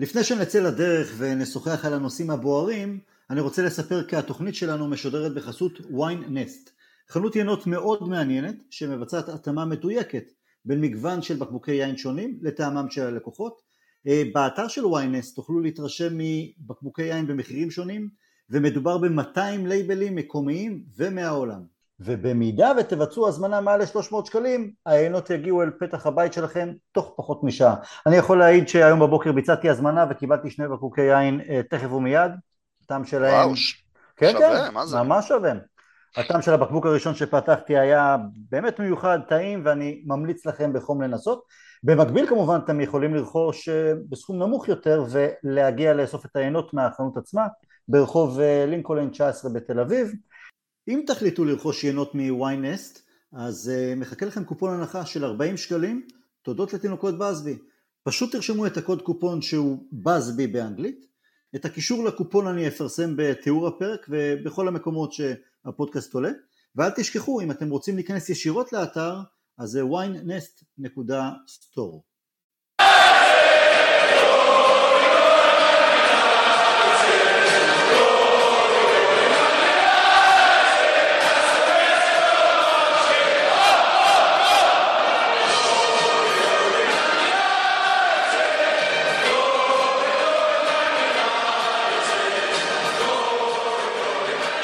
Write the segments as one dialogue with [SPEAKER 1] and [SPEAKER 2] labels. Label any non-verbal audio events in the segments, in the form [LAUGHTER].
[SPEAKER 1] לפני שנצא לדרך ונשוחח על הנושאים הבוערים, אני רוצה לספר כי התוכנית שלנו משודרת בחסות ויין נסט, חנות ינות מאוד מעניינת שמבצעת התאמה מדויקת בין מגוון של בקבוקי יין שונים לטעמם של הלקוחות. אה, באתר של ויין נסט תוכלו להתרשם מבקבוקי יין במחירים שונים ומדובר ב-200 לייבלים מקומיים ומהעולם. ובמידה ותבצעו הזמנה מעל ל-300 שקלים, העיינות יגיעו אל פתח הבית שלכם תוך פחות משעה. אני יכול להעיד שהיום בבוקר ביצעתי הזמנה וקיבלתי שני בקבוקי יין אה, תכף ומיד, הטעם שלהם...
[SPEAKER 2] וואו, כן, שווה,
[SPEAKER 1] כן,
[SPEAKER 2] מה זה?
[SPEAKER 1] ממש שווה. הטעם של הבקבוק הראשון שפתחתי היה באמת מיוחד, טעים, ואני ממליץ לכם בחום לנסות. במקביל כמובן אתם יכולים לרכוש אה, בסכום נמוך יותר ולהגיע לאסוף את העיינות מהחנות עצמה ברחוב אה, לינקולן 19 בתל אביב. אם תחליטו לרכוש יינות מ-yNest אז uh, מחכה לכם קופון הנחה של 40 שקלים תודות לתינוקות באזבי פשוט תרשמו את הקוד קופון שהוא באזבי באנגלית את הקישור לקופון אני אפרסם בתיאור הפרק ובכל המקומות שהפודקאסט עולה ואל תשכחו אם אתם רוצים להיכנס ישירות לאתר אז זה ynest.store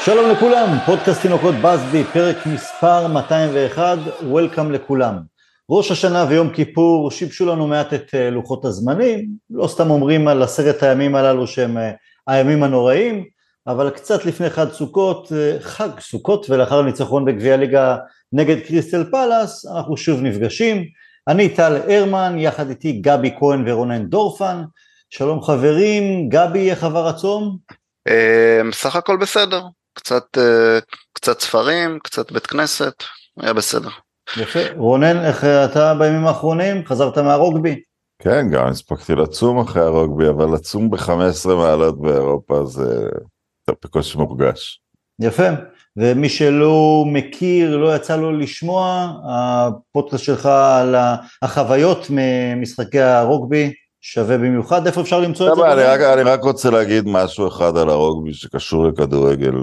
[SPEAKER 1] שלום לכולם, פודקאסט תינוקות בסבי, פרק מספר 201, וולקאם לכולם. ראש השנה ויום כיפור שיבשו לנו מעט את אה, לוחות הזמנים, לא סתם אומרים על עשרת הימים הללו שהם אה, הימים הנוראים, אבל קצת לפני חג סוכות, אה, חג סוכות ולאחר הניצחון בגביע ליגה נגד קריסטל פלאס, אנחנו שוב נפגשים. אני טל הרמן, יחד איתי גבי כהן ורונן דורפן. שלום חברים, גבי, איך עבר הצום?
[SPEAKER 2] סך הכל בסדר, קצת, אה, קצת ספרים, קצת בית כנסת, היה בסדר.
[SPEAKER 1] יפה. רונן, איך אתה בימים האחרונים? חזרת מהרוגבי?
[SPEAKER 3] כן, גם הספקתי לצום אחרי הרוגבי, אבל לצום ב-15 מעלות באירופה זה בקושי מורגש.
[SPEAKER 1] יפה. ומי שלא מכיר, לא יצא לו לשמוע, הפודקאסט שלך על החוויות ממשחקי הרוגבי, שווה במיוחד, איפה אפשר למצוא את זה?
[SPEAKER 3] אני רק, אני רק רוצה להגיד משהו אחד על הרוגבי שקשור לכדורגל.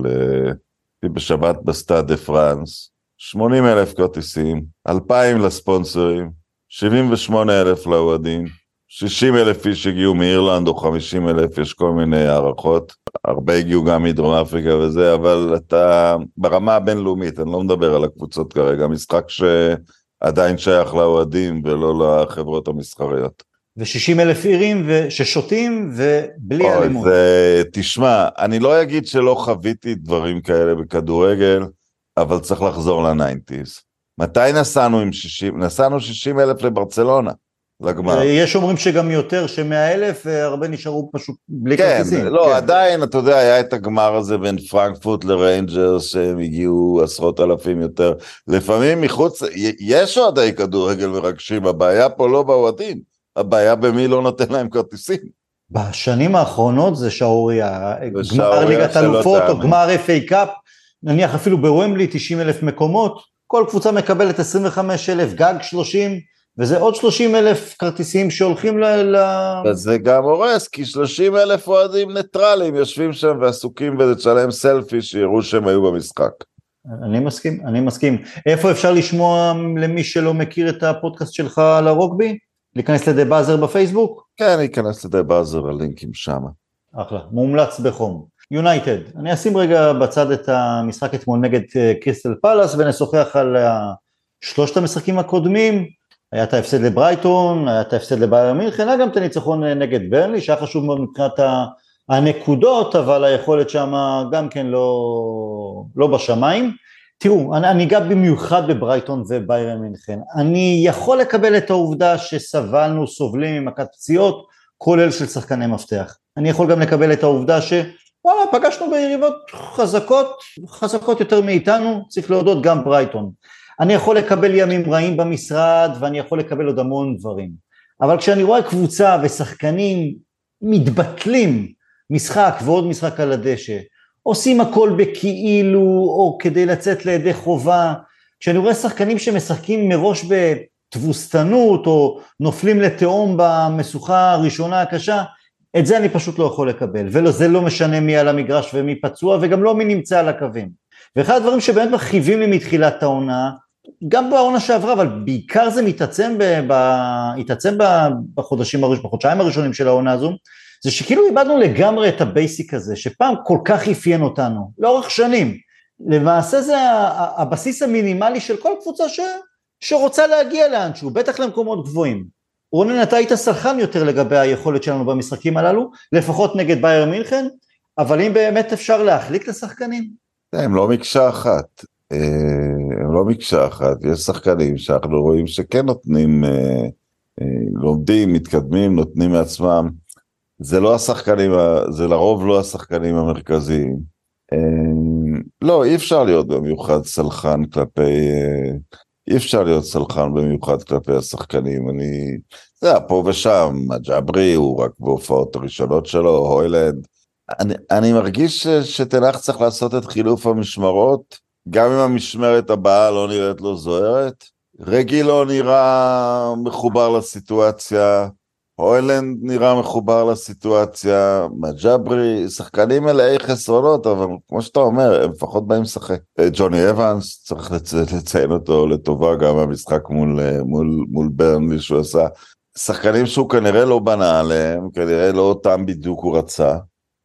[SPEAKER 3] הייתי בשבת בסטאד דה פרנס, 80 אלף כרטיסים, 2,000 לספונסרים, 78 אלף לאוהדים, 60 אלף איש הגיעו מאירלנד או 50 אלף, יש כל מיני הערכות, הרבה הגיעו גם מדרום אפריקה וזה, אבל אתה ברמה הבינלאומית, אני לא מדבר על הקבוצות כרגע, משחק שעדיין שייך לאוהדים ולא לחברות המסחריות.
[SPEAKER 1] ו-60 אלף אירים ששותים ובלי
[SPEAKER 3] אוי,
[SPEAKER 1] אלימות.
[SPEAKER 3] זה, תשמע, אני לא אגיד שלא חוויתי דברים כאלה בכדורגל, אבל צריך לחזור ל nineties. מתי נסענו עם 60? נסענו 60 אלף לברצלונה, לגמר.
[SPEAKER 1] יש אומרים שגם יותר, ש-100 אלף, והרבה נשארו פשוט בלי
[SPEAKER 3] כן,
[SPEAKER 1] כרטיסים.
[SPEAKER 3] לא, כן. עדיין, אתה יודע, היה את הגמר הזה בין פרנקפורט לריינג'רס, שהם הגיעו עשרות אלפים יותר. לפעמים מחוץ, יש אוהדי כדורגל מרגשים, הבעיה פה לא באוהדים. הבעיה במי לא נותן להם כרטיסים.
[SPEAKER 1] בשנים האחרונות זה שערורייה, גמר ליגת אלופות או גמר FA קאפ, נניח אפילו בוומבלי 90 אלף מקומות, כל קבוצה מקבלת 25 אלף, גג 30, וזה עוד 30 אלף כרטיסים שהולכים ל...
[SPEAKER 3] וזה גם הורס, כי 30 אלף אוהדים ניטרלים יושבים שם ועסוקים ולצלם סלפי שיראו שהם היו במשחק.
[SPEAKER 1] אני מסכים, אני מסכים. איפה אפשר לשמוע למי שלא מכיר את הפודקאסט שלך על הרוגבי? להיכנס לדה באזר בפייסבוק?
[SPEAKER 3] כן, להיכנס לדה באזר, הלינקים שמה.
[SPEAKER 1] אחלה, מומלץ בחום. יונייטד, אני אשים רגע בצד את המשחק אתמול נגד אה, קריסטל פלאס ונשוחח על שלושת המשחקים הקודמים, היה את ההפסד לברייטון, היה את ההפסד לבייר מינכן, היה גם את הניצחון אה, נגד ברנלי, שהיה חשוב מאוד מבחינת הנקודות, אבל היכולת שם גם כן לא, לא בשמיים. תראו, אני, אני אגע במיוחד בברייטון וביירן מינכן. אני יכול לקבל את העובדה שסבלנו, סובלים ממכת פציעות, כולל של שחקני מפתח. אני יכול גם לקבל את העובדה שוואלה, פגשנו ביריבות חזקות, חזקות יותר מאיתנו, צריך להודות גם ברייטון. אני יכול לקבל ימים רעים במשרד ואני יכול לקבל עוד המון דברים. אבל כשאני רואה קבוצה ושחקנים מתבטלים משחק ועוד משחק על הדשא, עושים הכל בכאילו או כדי לצאת לידי חובה. כשאני רואה שחקנים שמשחקים מראש בתבוסתנות או נופלים לתהום במשוכה הראשונה הקשה, את זה אני פשוט לא יכול לקבל, וזה לא משנה מי על המגרש ומי פצוע, וגם לא מי נמצא על הקווים. ואחד הדברים שבאמת מכאיבים לי מתחילת העונה, גם בעונה שעברה, אבל בעיקר זה מתעצם, ב, ב, התעצם בחודשים, בחודשיים הראשונים של העונה הזו, זה שכאילו איבדנו לגמרי את ה basic הזה, שפעם כל כך אפיין אותנו, לאורך שנים. למעשה זה הבסיס המינימלי של כל קבוצה ש, שרוצה להגיע לאנשהו, בטח למקומות גבוהים. רונן, אתה היית סלחן יותר לגבי היכולת שלנו במשחקים הללו, לפחות נגד באיירן מינכן, אבל אם באמת אפשר להחליק לשחקנים?
[SPEAKER 3] הם לא מקשה אחת. אה, הם לא מקשה אחת, יש שחקנים שאנחנו רואים שכן נותנים, אה, אה, לומדים, מתקדמים, נותנים מעצמם. זה לא השחקנים, זה לרוב לא השחקנים המרכזיים. לא, אי אפשר להיות במיוחד סלחן כלפי, אי אפשר להיות סלחן במיוחד כלפי השחקנים. אני, זה היה פה ושם, הג'אברי הוא רק בהופעות הראשונות שלו, הוילנד. אני, אני מרגיש שתנח צריך לעשות את חילוף המשמרות, גם אם המשמרת הבאה לא נראית לו זוהרת. רגי לא נראה מחובר לסיטואציה, הוילנד נראה מחובר לסיטואציה, מג'אברי, שחקנים מלאי חסרונות, אבל כמו שאתה אומר, הם לפחות באים לשחק. אה, ג'וני אבנס, צריך לצ... לציין אותו לטובה גם במשחק מול, אה, מול, מול ברנלי שהוא עשה. שחקנים שהוא כנראה לא בנה עליהם, כנראה לא אותם בדיוק הוא רצה,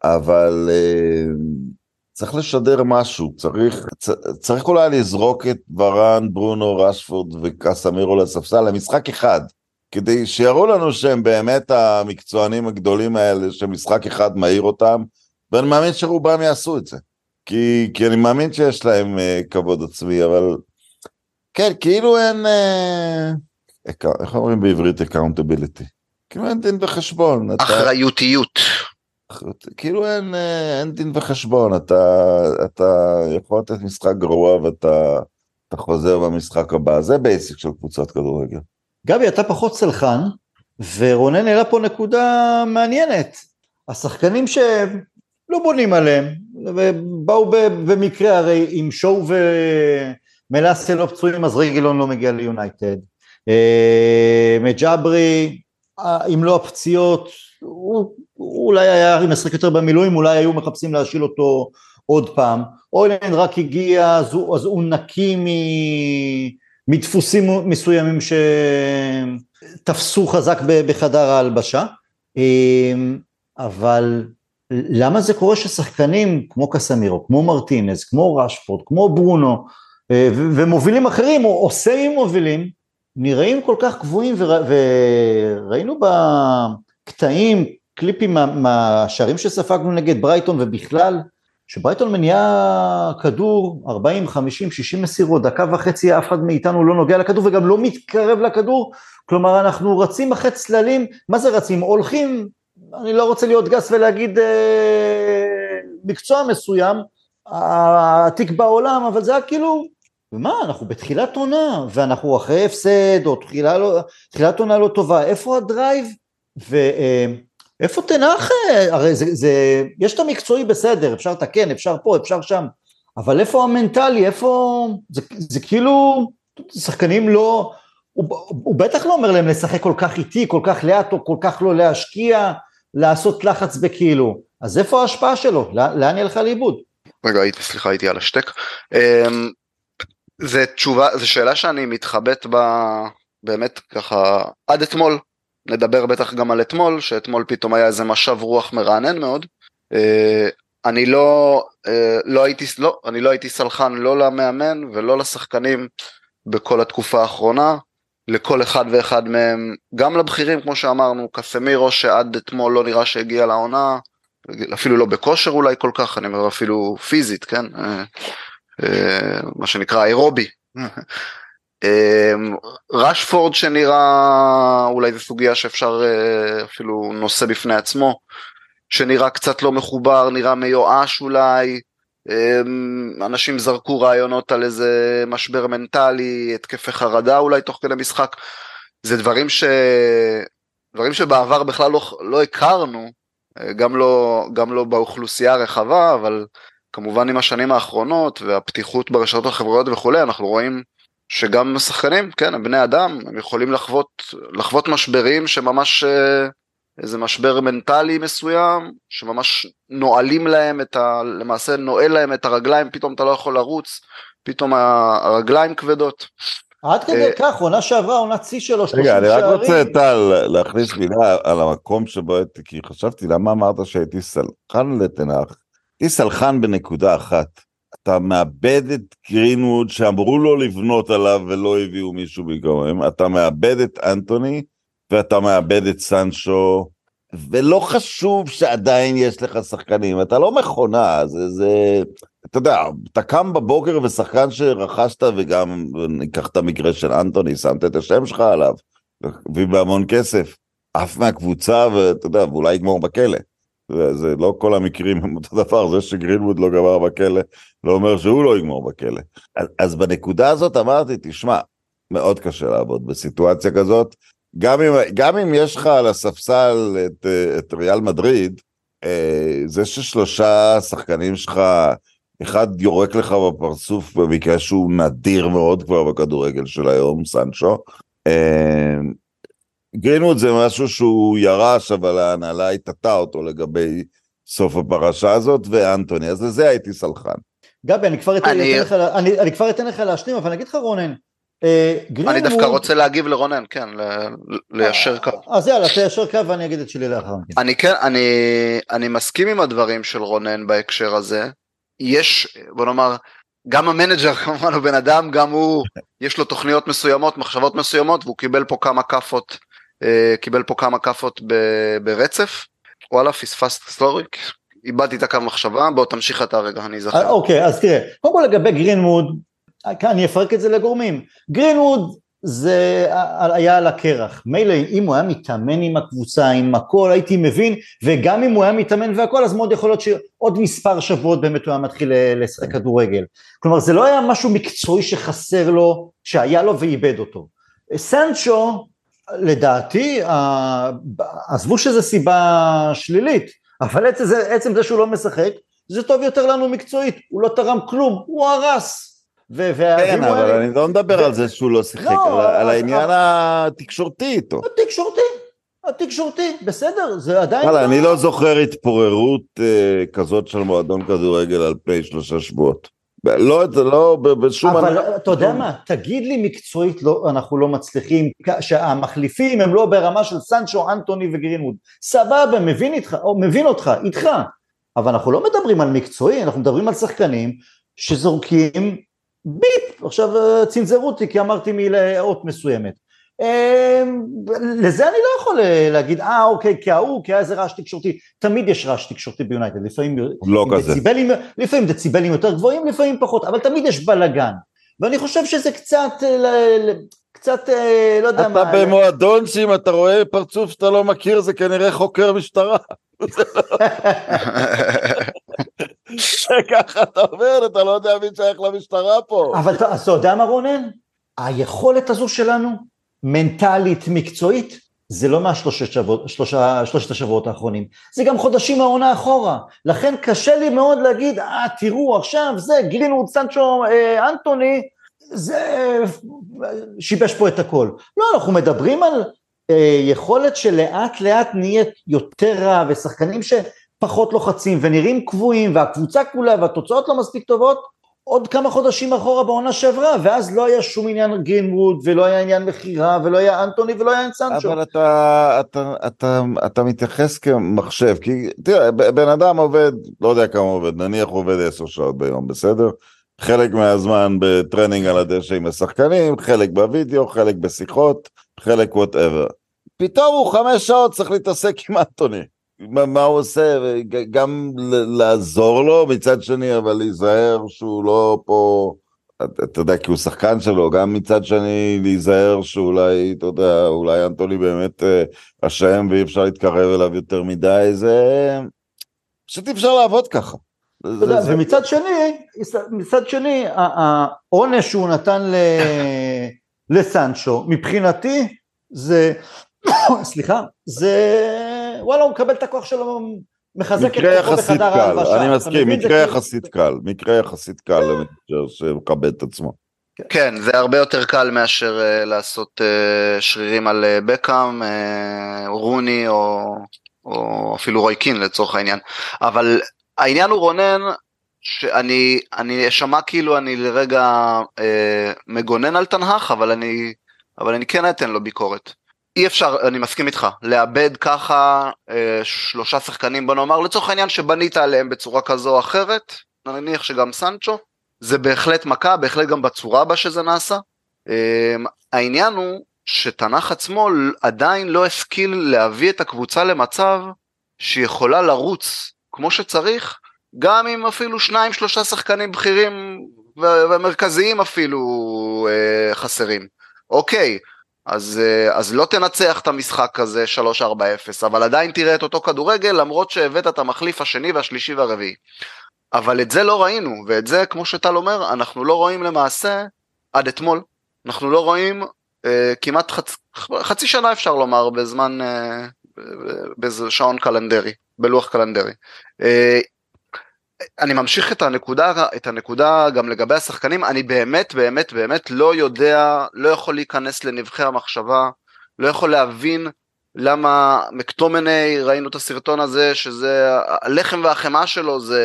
[SPEAKER 3] אבל uh, צריך לשדר משהו, צריך, צריך אולי לזרוק את ורן, ברונו, רשפורד וקסמירו לספסל למשחק אחד. כדי שיראו לנו שהם באמת המקצוענים הגדולים האלה, שמשחק אחד מעיר אותם, ואני מאמין שרובם יעשו את זה. כי, כי אני מאמין שיש להם uh, כבוד עצמי, אבל כן, כאילו אין... אה, איך אומרים בעברית accountability? כאילו אין דין וחשבון.
[SPEAKER 2] אחריותיות.
[SPEAKER 3] אתה, כאילו אין, אה, אין דין וחשבון, אתה, אתה יכול לתת משחק גרוע ואתה חוזר במשחק הבא, זה basic של קבוצת כדורגל.
[SPEAKER 1] גבי, אתה פחות סלחן, ורונן העלה פה נקודה מעניינת. השחקנים שלא בונים עליהם, ובאו במקרה הרי עם שואו ומלאסה לא פצועים, אז רגילון לא מגיע ליונייטד. אה, מג'אברי, אה, אם לא הפציעות, הוא, אולי היה משחק יותר במילואים, אולי היו מחפשים להשיל אותו עוד פעם. אוילנד רק הגיע, אז הוא, אז הוא נקי מ... מדפוסים מסוימים שתפסו חזק בחדר ההלבשה, אמ, אבל למה זה קורה ששחקנים כמו קסמירו, כמו מרטינז, כמו רשפורד, כמו ברונו, אה, ומובילים אחרים, או, סמים מובילים, נראים כל כך גבוהים, וראינו בקטעים, קליפים מהשערים שספגנו נגד ברייטון ובכלל, שברייטון מניעה כדור 40, 50, 60 מסירות, דקה וחצי אף אחד מאיתנו לא נוגע לכדור וגם לא מתקרב לכדור, כלומר אנחנו רצים אחרי צללים, מה זה רצים? הולכים, אני לא רוצה להיות גס ולהגיד אה, מקצוע מסוים, העתיק בעולם, אבל זה היה כאילו, ומה, אנחנו בתחילת עונה, ואנחנו אחרי הפסד, או תחילה לא, תחילת עונה לא טובה, איפה הדרייב? ו... אה, איפה תנח? הרי זה, זה, יש את המקצועי בסדר, אפשר לתקן, אפשר פה, אפשר שם, אבל איפה המנטלי, איפה, זה, זה כאילו, שחקנים לא, הוא, הוא בטח לא אומר להם לשחק כל כך איטי, כל כך לאט, או כל כך לא להשקיע, לעשות לחץ בכאילו, אז איפה ההשפעה שלו? לאן ילך לאיבוד?
[SPEAKER 2] רגע, הייתי, סליחה, הייתי על השטק. אמ, זה תשובה, זו שאלה שאני מתחבט בה באמת ככה עד אתמול, נדבר בטח גם על אתמול, שאתמול פתאום היה איזה משב רוח מרענן מאוד. אה, אני לא, אה, לא הייתי, לא, אני לא הייתי סלחן לא למאמן ולא לשחקנים בכל התקופה האחרונה, לכל אחד ואחד מהם, גם לבכירים כמו שאמרנו, קסמירו שעד אתמול לא נראה שהגיע לעונה, אפילו לא בכושר אולי כל כך, אני אומר אפילו פיזית, כן? אה, מה שנקרא אירובי. אמ, שנראה, אולי זו סוגיה שאפשר אה, אפילו נושא בפני עצמו, שנראה קצת לא מחובר, נראה מיואש אולי, אמ, אנשים זרקו רעיונות על איזה משבר מנטלי, התקפי חרדה אולי תוך כדי משחק, זה דברים ש... דברים שבעבר בכלל לא, לא הכרנו, אה, גם לא, גם לא באוכלוסייה הרחבה, אבל כמובן עם השנים האחרונות והפתיחות ברשתות החברתיות וכולי, אנחנו רואים שגם השחקנים, כן, הם בני אדם, הם יכולים לחוות, לחוות משברים שממש אה, איזה משבר מנטלי מסוים, שממש נועלים להם את ה... למעשה נועל להם את הרגליים, פתאום אתה לא יכול לרוץ, פתאום הרגליים כבדות.
[SPEAKER 1] עד כדי
[SPEAKER 2] אה,
[SPEAKER 1] כך, עונה שעברה, עונת שיא שלו, 30
[SPEAKER 3] רגע, אני רק רוצה,
[SPEAKER 1] שערים.
[SPEAKER 3] טל, להכניס מילה על המקום שבו הייתי, כי חשבתי, למה אמרת שהייתי סלחן לתנח? הייתי סלחן בנקודה אחת. אתה מאבד את גרינווד שאמרו לו לבנות עליו ולא הביאו מישהו במקומם, אתה מאבד את אנטוני ואתה מאבד את סנצ'ו, ולא חשוב שעדיין יש לך שחקנים, אתה לא מכונה, זה, זה, אתה יודע, אתה קם בבוקר ושחקן שרכשת, וגם ניקח את המקרה של אנטוני, שמת את השם שלך עליו, הביא בהמון כסף, עף מהקבוצה, ואתה יודע, ואולי יגמור בכלא. זה, זה לא כל המקרים הם אותו דבר, זה שגרינווד לא גמר בכלא, לא אומר שהוא לא יגמור בכלא. אז, אז בנקודה הזאת אמרתי, תשמע, מאוד קשה לעבוד בסיטואציה כזאת, גם אם, גם אם יש לך על הספסל את, את ריאל מדריד, אה, זה ששלושה שחקנים שלך, אחד יורק לך בפרצוף במקרה שהוא נדיר מאוד כבר בכדורגל של היום, סנצ'ו. גרינווד זה משהו שהוא ירש, אבל ההנהלה הטעתה אותו לגבי סוף הפרשה הזאת, ואנטוני, אז לזה הייתי סלחן.
[SPEAKER 1] גבי, אני כבר אתן
[SPEAKER 2] אני-
[SPEAKER 1] אתן לך, אני אני כבר אתן לך להשלים, אבל אני אגיד לך רונן, אה, גרינווד...
[SPEAKER 2] אני דווקא רוצה להגיב לרונן, כן, ל- ליישר קו.
[SPEAKER 1] אז יאללה, תיישר קו ואני אגיד את שלי לאחר מכן.
[SPEAKER 2] אני כן, אני, אני מסכים עם הדברים של רונן בהקשר הזה. יש, בוא נאמר, גם המנג'ר [LAUGHS] כמובן הוא בן אדם, גם הוא, יש לו תוכניות מסוימות, מחשבות מסוימות, והוא קיבל פה כמה כאפות, קיבל פה כמה כאפות ברצף. וואלה, פספסת sorry, איבדתי את הקו מחשבה, בוא תמשיך אתה רגע, אני
[SPEAKER 1] אה,
[SPEAKER 2] אזכר.
[SPEAKER 1] אוקיי, אז תראה, קודם כל לגבי גרינווד, אה, אני אפרק את זה לגורמים. גרינווד זה אה, היה על הקרח. מילא אם הוא היה מתאמן עם הקבוצה, עם הכל, הייתי מבין, וגם אם הוא היה מתאמן והכל, אז מאוד יכול להיות שעוד מספר שבועות באמת הוא היה מתחיל אה, לשחק כדורגל. כלומר, זה לא היה משהו מקצועי שחסר לו, שהיה לו ואיבד אותו. סנצ'ו, לדעתי, עזבו שזו סיבה שלילית, אבל עצם זה, עצם זה שהוא לא משחק, זה טוב יותר לנו מקצועית, הוא לא תרם כלום, הוא הרס. ו-
[SPEAKER 3] כן, אבל אני לא מדבר על זה שהוא לא שיחק,
[SPEAKER 1] לא,
[SPEAKER 3] על העניין התקשורתי איתו.
[SPEAKER 1] התקשורתי, התקשורתי, בסדר, זה עדיין...
[SPEAKER 3] וואלה, אני לא זוכר התפוררות אה, כזאת של מועדון כדורגל על פני שלושה שבועות. לא, זה לא בשום...
[SPEAKER 1] אבל
[SPEAKER 3] הנ-
[SPEAKER 1] אתה יודע מה, תגיד לי מקצועית לא, אנחנו לא מצליחים, שהמחליפים הם לא ברמה של סנצ'ו, אנטוני וגרינווד, סבבה, מבין איתך, או מבין אותך, איתך, אבל אנחנו לא מדברים על מקצועי, אנחנו מדברים על שחקנים שזורקים ביפ, עכשיו אה, צנזרו אותי כי אמרתי מילה אות מסוימת. אה, לזה אני לא יכול אה, להגיד, אה אוקיי, כי ההוא, כי היה איזה רעש תקשורתי, תמיד יש רעש תקשורתי ביונייטד, לפעמים
[SPEAKER 3] לא.
[SPEAKER 1] דציבלים, לפעמים דציבלים יותר גבוהים, לפעמים פחות, אבל תמיד יש בלאגן. ואני חושב שזה קצת, אה, קצת, אה, לא יודע
[SPEAKER 3] אתה
[SPEAKER 1] מה,
[SPEAKER 3] במועדון שאם אתה רואה פרצוף שאתה לא מכיר זה כנראה חוקר משטרה. ככה אתה אומר, אתה לא יודע מי שייך למשטרה פה.
[SPEAKER 1] אבל אתה- אתה יודע מה רונן? היכולת הזו שלנו, מנטלית, מקצועית, זה לא מהשלושת שבועות, השבועות האחרונים, זה גם חודשים מהעונה אחורה. לכן קשה לי מאוד להגיד, אה, תראו, עכשיו זה, גרינווד, סנצ'ו, אה, אנטוני, זה שיבש פה את הכל. לא, אנחנו מדברים על אה, יכולת שלאט לאט נהיית יותר רע, ושחקנים שפחות לוחצים ונראים קבועים, והקבוצה כולה והתוצאות לא מספיק טובות, עוד כמה חודשים אחורה בעונה שעברה, ואז לא היה שום עניין גרינווד, ולא היה עניין מכירה, ולא היה אנטוני, ולא היה סנצ'ו.
[SPEAKER 3] אבל אתה, אתה, אתה, אתה מתייחס כמחשב, כי תראה, בן אדם עובד, לא יודע כמה עובד, נניח עובד עשר שעות ביום, בסדר? חלק מהזמן ב training על הדשא עם השחקנים, חלק בווידאו, חלק בשיחות, חלק whatever. פתאום הוא חמש שעות צריך להתעסק עם אנטוני. מה, מה הוא עושה, גם לעזור לו מצד שני, אבל להיזהר שהוא לא פה, אתה אתה יודע, כי הוא שחקן שלו, גם מצד שני להיזהר שאולי, אתה יודע, אולי אנטוני באמת אה, אשם ואי אפשר להתקרב אליו יותר מדי, זה... פשוט אי אפשר לעבוד ככה.
[SPEAKER 1] אתה יודע,
[SPEAKER 3] זה- זה-
[SPEAKER 1] ומצד שני, מצד שני, העונש שהוא נתן ל- לסנצ'ו, מבחינתי, זה, [COUGHS] סליחה, זה, וואלה, הוא מקבל את הכוח שלו, מחזק את כוחו בחדר ההלבשה.
[SPEAKER 3] אני מסכים, מקרה
[SPEAKER 1] כאילו-
[SPEAKER 3] יחסית קל, מקרה יחסית קל שמכבד את עצמו.
[SPEAKER 2] כן, זה הרבה יותר קל מאשר uh, לעשות uh, שרירים על uh, בקאם, uh, רוני או, או אפילו רוי קין לצורך העניין. אבל העניין הוא רונן, שאני אני אשמע כאילו אני לרגע uh, מגונן על תנהך, אבל אני, אבל אני כן אתן לו ביקורת. אי אפשר, אני מסכים איתך, לאבד ככה אה, שלושה שחקנים, בוא נאמר, לצורך העניין שבנית עליהם בצורה כזו או אחרת, נניח שגם סנצ'ו, זה בהחלט מכה, בהחלט גם בצורה בה שזה נעשה. אה, העניין הוא שתנ"ך עצמו עדיין לא השכיל להביא את הקבוצה למצב שהיא יכולה לרוץ כמו שצריך, גם אם אפילו שניים שלושה שחקנים בכירים ומרכזיים אפילו אה, חסרים. אוקיי, אז, אה, אז לא תנצח את המשחק הזה 3-4-0, אבל עדיין תראה את אותו כדורגל למרות שהבאת את המחליף השני והשלישי והרביעי. אבל את זה לא ראינו, ואת זה, כמו שטל אומר, אנחנו לא רואים למעשה עד אתמול. אנחנו לא רואים אה, כמעט חצ... חצי שנה אפשר לומר בזמן, אה, בשעון קלנדרי, בלוח קלנדרי. אה, אני ממשיך את הנקודה, את הנקודה גם לגבי השחקנים, אני באמת באמת באמת לא יודע, לא יכול להיכנס לנבחי המחשבה, לא יכול להבין למה מקטומני, ראינו את הסרטון הזה, שזה הלחם והחמאה שלו, זה,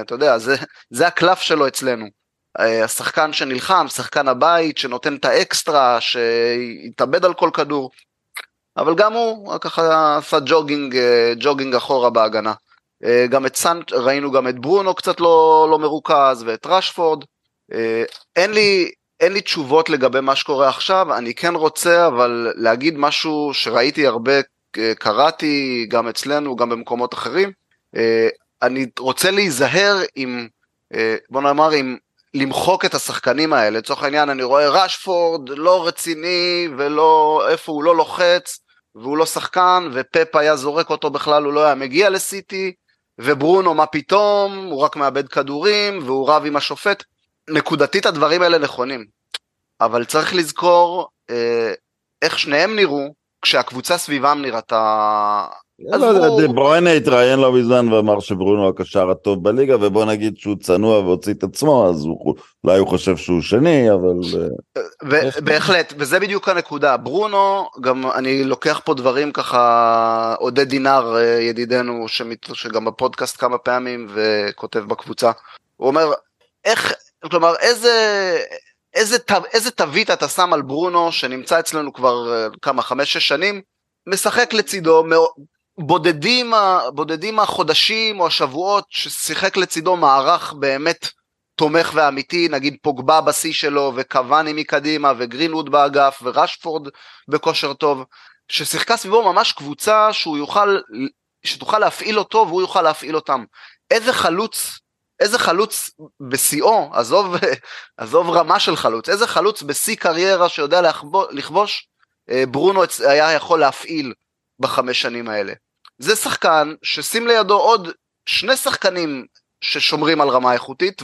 [SPEAKER 2] אתה יודע, זה, זה הקלף שלו אצלנו. אה, השחקן שנלחם, שחקן הבית, שנותן את האקסטרה, שהתאבד על כל כדור. אבל גם הוא ככה עשה ג'וגינג, אה, ג'וגינג אחורה בהגנה. אה, גם את סנט, ראינו גם את ברונו קצת לא, לא מרוכז ואת רשפורד. אה, אין לי, אין לי תשובות לגבי מה שקורה עכשיו, אני כן רוצה אבל להגיד משהו שראיתי הרבה, אה, קראתי גם אצלנו, גם במקומות אחרים. אני רוצה להיזהר עם, בוא נאמר, עם למחוק את השחקנים האלה. לצורך העניין אני רואה רשפורד לא רציני ולא, איפה הוא לא לוחץ. והוא לא שחקן, ופפ היה זורק אותו בכלל, הוא לא היה מגיע לסיטי, וברונו מה פתאום, הוא רק מאבד כדורים, והוא רב עם השופט. נקודתית הדברים האלה נכונים, אבל צריך לזכור אה, איך שניהם נראו כשהקבוצה סביבם נראתה
[SPEAKER 3] לא יודע, דה ברוינה התראיין לא מזמן ואמר שברונו הקשר הטוב בליגה, ובוא נגיד שהוא צנוע והוציא את עצמו, אז אולי הוא חושב שהוא שני, אבל...
[SPEAKER 2] אה, בהחלט, וזה בדיוק הנקודה. ברונו, גם אני לוקח פה דברים ככה, עודד דינר אה, ידידנו, שגם בפודקאסט כמה פעמים וכותב בקבוצה, הוא אומר, איך, כלומר, איזה... איזה, איזה תווית אתה שם על ברונו שנמצא אצלנו כבר אה, כמה חמש שש שנים משחק לצידו בודדים, בודדים החודשים או השבועות ששיחק לצידו מערך באמת תומך ואמיתי, נגיד פוגבה בשיא שלו וקוואני מקדימה וגרינווד באגף ורשפורד בכושר טוב, ששיחקה סביבו ממש קבוצה שהוא יוכל, שתוכל להפעיל אותו והוא יוכל להפעיל אותם. איזה חלוץ, איזה חלוץ בשיאו, עזוב, [LAUGHS] עזוב רמה של חלוץ, איזה חלוץ בשיא קריירה שיודע לכבוש, אה, ברונו היה יכול להפעיל בחמש שנים האלה. זה שחקן ששים לידו עוד שני שחקנים ששומרים על רמה איכותית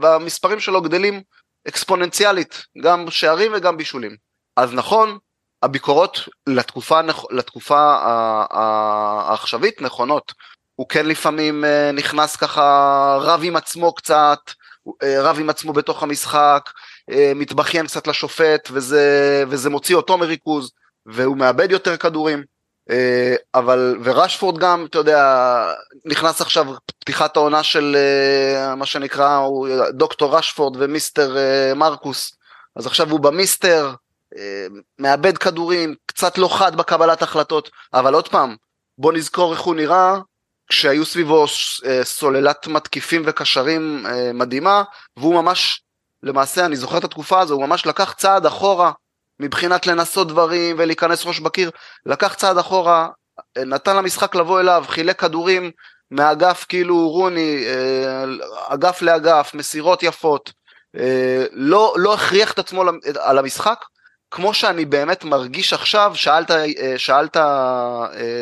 [SPEAKER 2] והמספרים שלו גדלים אקספוננציאלית, גם שערים וגם בישולים. אז נכון, הביקורות לתקופה, לתקופה העכשווית נכונות. הוא כן לפעמים אה, נכנס ככה רב עם עצמו קצת, אה, רב עם עצמו בתוך המשחק, אה, מתבכיין קצת לשופט וזה, וזה מוציא אותו מריכוז והוא מאבד יותר כדורים. אה, אבל ורשפורד גם אתה יודע נכנס עכשיו פתיחת העונה של אה, מה שנקרא דוקטור רשפורד ומיסטר אה, מרקוס. אז עכשיו הוא במיסטר מאבד כדורים קצת לא חד בקבלת החלטות אבל עוד פעם בוא נזכור איך הוא נראה כשהיו סביבו סוללת מתקיפים וקשרים מדהימה והוא ממש למעשה אני זוכר את התקופה הזו הוא ממש לקח צעד אחורה מבחינת לנסות דברים ולהיכנס ראש בקיר, לקח צעד אחורה, נתן למשחק לבוא אליו, חילק כדורים מאגף כאילו רוני, אה, אגף לאגף, מסירות יפות, אה, לא, לא הכריח את עצמו על המשחק, כמו שאני באמת מרגיש עכשיו, שאלת, אה, שאלת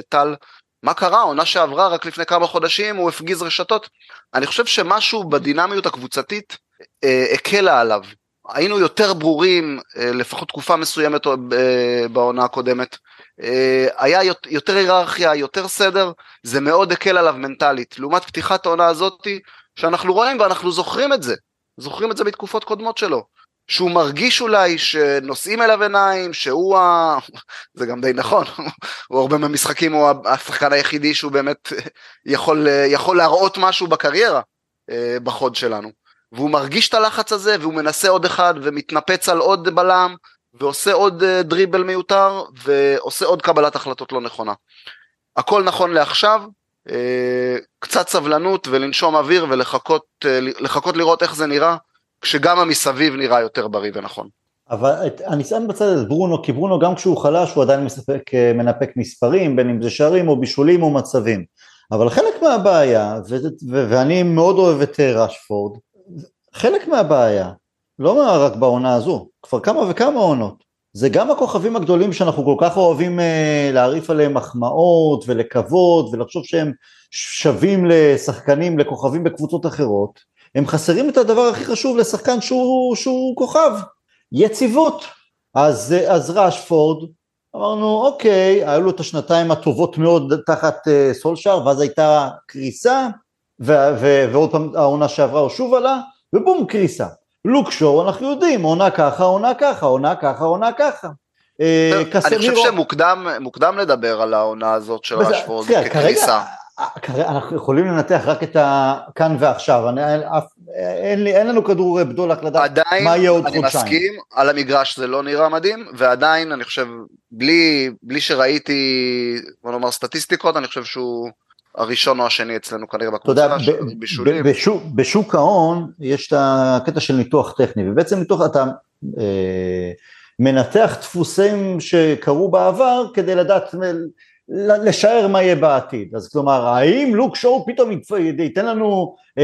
[SPEAKER 2] טל, מה קרה, עונה שעברה רק לפני כמה חודשים הוא הפגיז רשתות, אני חושב שמשהו בדינמיות הקבוצתית הקלה עליו. היינו יותר ברורים, אה, לפחות תקופה מסוימת אה, בעונה הקודמת. אה, היה יותר היררכיה, יותר סדר, זה מאוד הקל עליו מנטלית. לעומת פתיחת העונה הזאתי, שאנחנו רואים ואנחנו זוכרים את זה, זוכרים את זה מתקופות קודמות שלו. שהוא מרגיש אולי שנושאים אליו עיניים, שהוא ה... [LAUGHS] זה גם די נכון, [LAUGHS] הוא הרבה מהמשחקים הוא השחקן היחידי שהוא באמת יכול, יכול להראות משהו בקריירה בחוד שלנו. והוא מרגיש את הלחץ הזה והוא מנסה עוד אחד ומתנפץ על עוד בלם ועושה עוד אה, דריבל מיותר ועושה עוד קבלת החלטות לא נכונה. הכל נכון לעכשיו, אה, קצת סבלנות ולנשום אוויר ולחכות לראות איך זה נראה כשגם המסביב נראה יותר בריא ונכון.
[SPEAKER 1] אבל את, אני שם בצד את ברונו, כי ברונו גם כשהוא חלש הוא עדיין מספק, אה, מנפק מספרים, בין אם זה שערים או בישולים או מצבים. אבל חלק מהבעיה, ו, ו, ואני מאוד אוהב את אה, רשפורד, חלק מהבעיה, לא רק בעונה הזו, כבר כמה וכמה עונות, זה גם הכוכבים הגדולים שאנחנו כל כך אוהבים אה, להרעיף עליהם מחמאות ולקוות ולחשוב שהם שווים לשחקנים, לכוכבים בקבוצות אחרות, הם חסרים את הדבר הכי חשוב לשחקן שהוא, שהוא כוכב, יציבות. אז, אז ראשפורד, אמרנו אוקיי, היו לו את השנתיים הטובות מאוד תחת uh, סולשאר, ואז הייתה קריסה, ועוד פעם העונה שעברה הוא שוב עלה, ובום קריסה. לוקשור אנחנו יודעים, עונה ככה, עונה ככה, עונה ככה, עונה ככה.
[SPEAKER 2] אה, אני חושב שמוקדם לדבר על העונה הזאת של ראשפורד כקריסה.
[SPEAKER 1] אנחנו יכולים לנתח רק את הכאן ועכשיו, אני, אין, לי, אין לנו כדור בדולק לדעת מה יהיה עוד חודשיים.
[SPEAKER 2] עדיין, אני מסכים, על המגרש זה לא נראה מדהים, ועדיין אני חושב, בלי, בלי שראיתי, בוא נאמר סטטיסטיקות, אני חושב שהוא הראשון או השני אצלנו כנראה בקבוצה,
[SPEAKER 1] בישולים. בשוק, בשוק ההון יש את הקטע של ניתוח טכני, ובעצם ניתוח אתה אה, מנתח דפוסים שקרו בעבר כדי לדעת לשער מה יהיה בעתיד. אז כלומר, האם לוק שואו פתאום ייתן לנו 4-5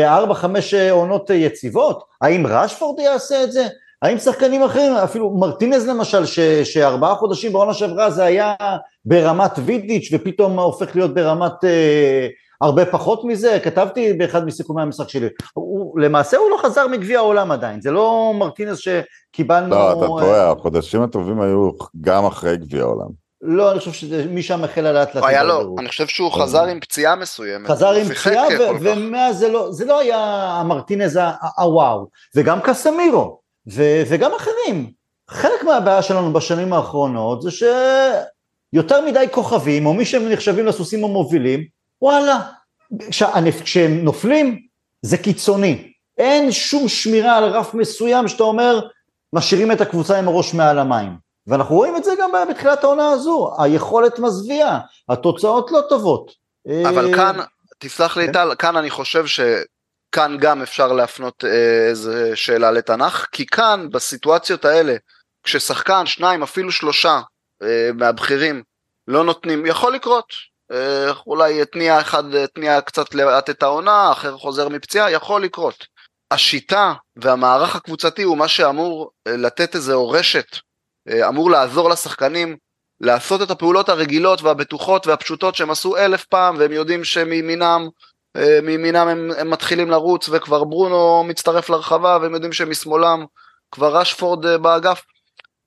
[SPEAKER 1] אה, עונות יציבות? האם ראשפורד יעשה את זה? האם שחקנים אחרים, אפילו מרטינז למשל, ש, שארבעה חודשים בעונה שעברה זה היה ברמת וידיץ' ופתאום הופך להיות ברמת אה, הרבה פחות מזה, כתבתי באחד מסיכומי המשחק שלי, הוא, למעשה הוא לא חזר מגביע העולם עדיין, זה לא מרטינז שקיבלנו...
[SPEAKER 3] לא, אתה טועה, אה... החודשים הטובים היו גם אחרי גביע העולם.
[SPEAKER 1] לא, אני חושב שמשם החל לאט לאט.
[SPEAKER 2] היה לו, אני חושב שהוא חזר עם פציעה מסוימת.
[SPEAKER 1] חזר עם פציעה, ומאז זה לא, זה לא היה המרטינז הוואו, וגם קסמירו, וגם אחרים. חלק מהבעיה שלנו בשנים האחרונות זה שיותר מדי כוכבים, או מי שהם נחשבים לסוסים המובילים, וואלה, כשהם נופלים זה קיצוני. אין שום שמירה על רף מסוים שאתה אומר, משאירים את הקבוצה עם הראש מעל המים. ואנחנו רואים את זה גם בתחילת העונה הזו, היכולת מזוויעה, התוצאות לא טובות.
[SPEAKER 2] אבל אה, כאן, תסלח לי כן. טל, כאן אני חושב שכאן גם אפשר להפנות אה, איזה שאלה לתנ"ך, כי כאן בסיטואציות האלה, כששחקן, שניים, אפילו שלושה אה, מהבכירים לא נותנים, יכול לקרות. אולי התניע אחד, התניע קצת לאט את העונה, אחר חוזר מפציעה, יכול לקרות. השיטה והמערך הקבוצתי הוא מה שאמור לתת איזה אורשת אה, אמור לעזור לשחקנים לעשות את הפעולות הרגילות והבטוחות והפשוטות שהם עשו אלף פעם והם יודעים שמימינם אה, מימינם הם, הם מתחילים לרוץ וכבר ברונו מצטרף לרחבה והם יודעים שמשמאלם כבר רשפורד אה, באגף.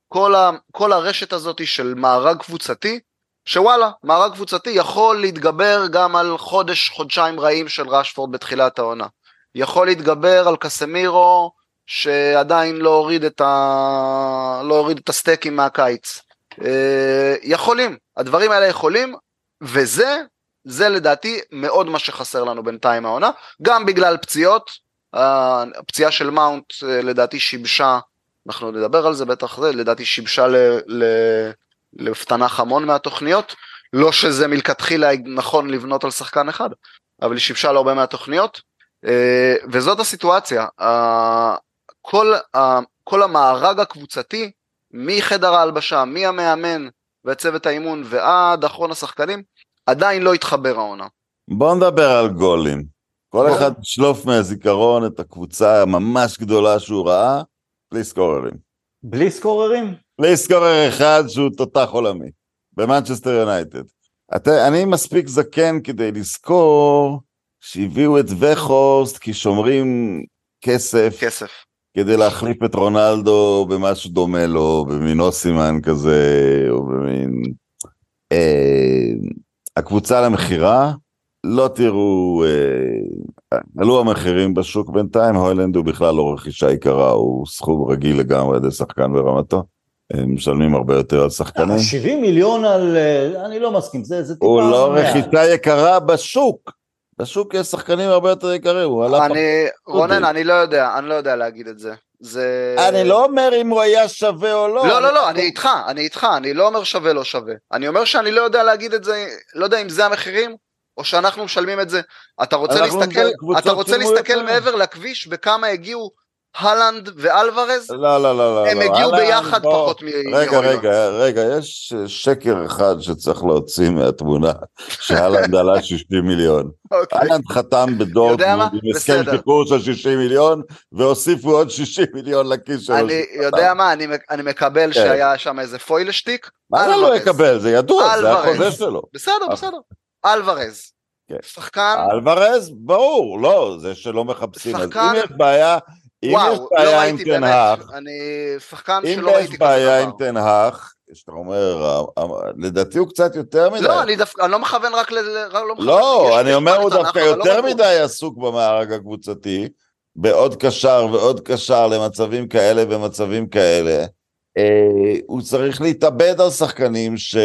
[SPEAKER 2] כל, ה, כל הרשת הזאת של מארג קבוצתי שוואלה מארג קבוצתי יכול להתגבר גם על חודש חודשיים רעים של רשפורד בתחילת העונה. יכול להתגבר על קסמירו שעדיין לא הוריד את, ה... לא הוריד את הסטייקים מהקיץ. אה, יכולים, הדברים האלה יכולים, וזה, זה לדעתי מאוד מה שחסר לנו בינתיים העונה, גם בגלל פציעות, הפציעה של מאונט אה, לדעתי שיבשה, אנחנו נדבר על זה בטח זה, לדעתי שיבשה. לפתנח המון מהתוכניות, לא שזה מלכתחילה נכון לבנות על שחקן אחד, אבל היא שיבשה להרבה מהתוכניות, אה, וזאת הסיטואציה, כל, כל המארג הקבוצתי, מחדר ההלבשה, מהמאמן וצוות האימון ועד אחרון השחקנים, עדיין לא התחבר העונה.
[SPEAKER 3] בוא נדבר על גולים. כל אחד ישלוף מהזיכרון את הקבוצה הממש גדולה שהוא ראה, בלי סקוררים.
[SPEAKER 1] בלי סקוררים?
[SPEAKER 3] בלי סקורר אחד שהוא תותח עולמי, במנצ'סטר יונייטד. אני מספיק זקן כדי לזכור שהביאו את וכורסט כי שומרים כסף.
[SPEAKER 2] כסף.
[SPEAKER 3] כדי להחליף את רונלדו במשהו דומה לו, במין אוסימן כזה, או במין... אה, הקבוצה למכירה, לא תראו, אה, עלו המחירים בשוק בינתיים, הוילנד הוא בכלל לא רכישה יקרה, הוא סכום רגיל לגמרי לשחקן ברמתו. הם משלמים הרבה יותר על שחקנים.
[SPEAKER 1] 70 מיליון על... אה, אני לא מסכים, זה, זה טיפה...
[SPEAKER 3] הוא לא. רכישה יקרה בשוק. בשוק יש שחקנים הרבה יותר יקרים, הוא עלה
[SPEAKER 2] אני. רונן, אני לא יודע, אני לא יודע להגיד את זה. זה...
[SPEAKER 3] אני לא אומר אם הוא היה שווה או לא.
[SPEAKER 2] לא, לא, לא, אני איתך, אני איתך, אני לא אומר שווה לא שווה. אני אומר שאני לא יודע להגיד את זה, לא יודע אם זה המחירים, או שאנחנו משלמים את זה. אתה רוצה להסתכל, אתה רוצה להסתכל. מעבר לכביש וכמה הגיעו הלנד ואלוורז?
[SPEAKER 3] לא, לא, לא, לא.
[SPEAKER 2] הם
[SPEAKER 3] לא.
[SPEAKER 2] הגיעו
[SPEAKER 3] אהלן,
[SPEAKER 2] ביחד
[SPEAKER 3] בוא.
[SPEAKER 2] פחות מ...
[SPEAKER 3] רגע. רגע, רגע, יש שקר אחד שצריך להוציא מהתמונה, [LAUGHS] שאלנד עלה 60 מיליון.
[SPEAKER 2] אוקיי.
[SPEAKER 3] אהלנד חתם? בדורטמונד עם הסכם. שחרור של 60 מיליון, והוסיפו עוד 60 מיליון לכיס שלו.
[SPEAKER 2] אני יודע מה, אני, אני מקבל
[SPEAKER 3] כן.
[SPEAKER 2] שהיה שם איזה פוילשטיק.
[SPEAKER 3] מה זה לא. יקבל? זה ידוע, זה. החוזה שלו.
[SPEAKER 2] בסדר, בסדר. אלוורז.
[SPEAKER 3] כן.
[SPEAKER 2] שחקן,
[SPEAKER 3] אלוורז, ברור, לא, זה שלא מחפשים. אז
[SPEAKER 2] שחקן-
[SPEAKER 3] אם יש בעיה,
[SPEAKER 2] וואו, לא ראיתי באמת, אני שחקן
[SPEAKER 3] אם
[SPEAKER 2] שלא
[SPEAKER 3] יש
[SPEAKER 2] ראיתי כזה
[SPEAKER 3] בעיה עם
[SPEAKER 2] דבר.
[SPEAKER 3] תנהך, שאתה אומר, ה- ה- לדעתי הוא קצת יותר מדי.
[SPEAKER 2] לא, אני דווקא, אני לא מכוון רק ל... לא
[SPEAKER 3] לא,
[SPEAKER 2] יש-
[SPEAKER 3] אני
[SPEAKER 2] יש
[SPEAKER 3] אומר, הוא דווקא
[SPEAKER 2] תנ"ך, אבל לא
[SPEAKER 3] יותר
[SPEAKER 2] הוא.
[SPEAKER 3] מדי עסוק במארג הקבוצתי, בעוד קשר ועוד קשר למצבים כאלה ומצבים כאלה. אה, הוא צריך להתאבד על שחקנים ש...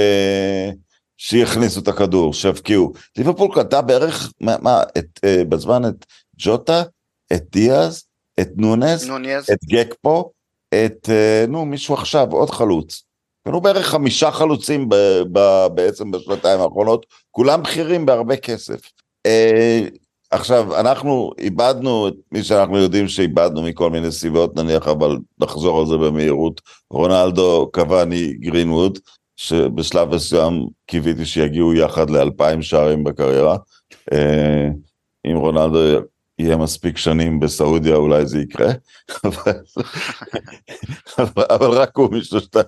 [SPEAKER 3] שיכניסו את הכדור, שיבקיעו. ליברפול קנתה בערך, מה, מה את, אה, בזמן את ג'וטה, את דיאז, את נונס,
[SPEAKER 2] נוניז.
[SPEAKER 3] את גקפו, את, אה, נו, מישהו עכשיו, עוד חלוץ. קנו בערך חמישה חלוצים ב, ב, בעצם בשנתיים האחרונות, כולם בכירים בהרבה כסף. אה, עכשיו, אנחנו איבדנו את מי שאנחנו יודעים שאיבדנו מכל מיני סיבות, נניח, אבל נחזור על זה במהירות. רונלדו, קוואני, גרינווד, שבשלב מסוים קיוויתי שיגיעו יחד לאלפיים שערים בקריירה. אה, אם רונלדו יהיה מספיק שנים בסעודיה אולי זה יקרה, [LAUGHS] אבל, אבל, רק הוא משלושתם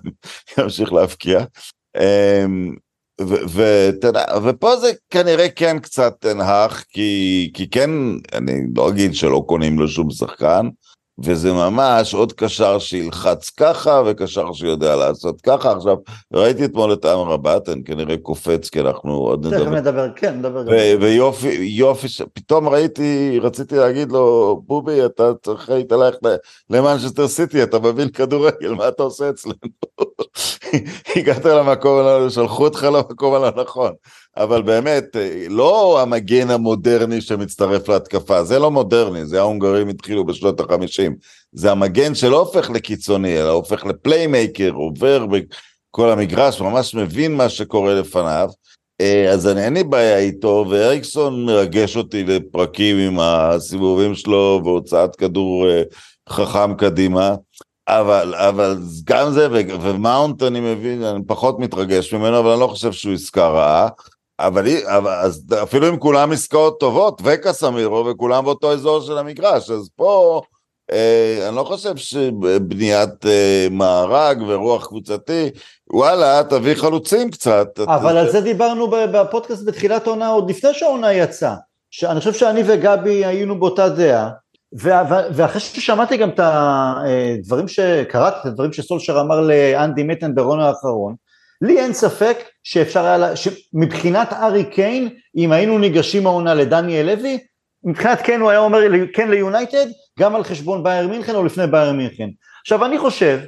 [SPEAKER 3] ימשיך להבקיע. אמ, ו- ואתה יודע, ופה זה כנראה כן קצת תנהך, כי, כי כן, אני לא אגיד שלא קונים לו שום שחקן, וזה ממש עוד קשר שילחץ ככה, וקשר שיודע לעשות ככה. עכשיו, ראיתי אתמול את עמר הבטן, כנראה קופץ, כי אנחנו עוד
[SPEAKER 1] תכף
[SPEAKER 3] נדבר
[SPEAKER 1] נדבר, כן, נדבר.
[SPEAKER 3] ו- ויופי, יופי, ש- פתאום ראיתי, רציתי להגיד לו, בובי, אתה צריך היית ללכת למנצ'סטר סיטי, אתה מבין כדורגל, מה אתה עושה אצלנו? [LAUGHS] הגעת למקום שלחו אותך למקום הלא נכון. אבל באמת, אה, לא המגן המודרני שמצטרף להתקפה, זה לא מודרני, זה ההונגרים התחילו בשנות החמישים. זה המגן שלא הופך לקיצוני, אלא הופך ל playmaker, עובר בכל המגרש, ממש מבין מה שקורה לפניו. אה, אז אני אין לי בעיה איתו, ואריקסון מרגש אותי לפרקים עם הסיבובים שלו והוצאת כדור אה, חכם קדימה, אבל, אבל גם זה, ומאונט אני מבין, אני פחות מתרגש ממנו, אבל אני לא חושב שהוא עסקה רעה. אבל, אבל אז אפילו אם כולם עסקאות טובות, וקסמירו, וכולם באותו אזור של המגרש, אז פה אה, אני לא חושב שבניית אה, מארג ורוח קבוצתי, וואלה, תביא חלוצים קצת.
[SPEAKER 1] אבל על זה דיברנו בפודקאסט בתחילת העונה, עוד לפני שהעונה יצאה. שאני חושב שאני וגבי היינו באותה דעה, ואחרי ששמעתי גם את הדברים שקראתי, את הדברים שסולשר אמר לאנדי מיטן בראיון האחרון, לי אין ספק שאפשר היה, שמבחינת הארי קיין, אם היינו ניגשים העונה לדניאל לוי, מבחינת קיין הוא היה אומר כן ליונייטד, גם על חשבון באיירן מינכן או לפני באיירן מינכן. עכשיו אני חושב,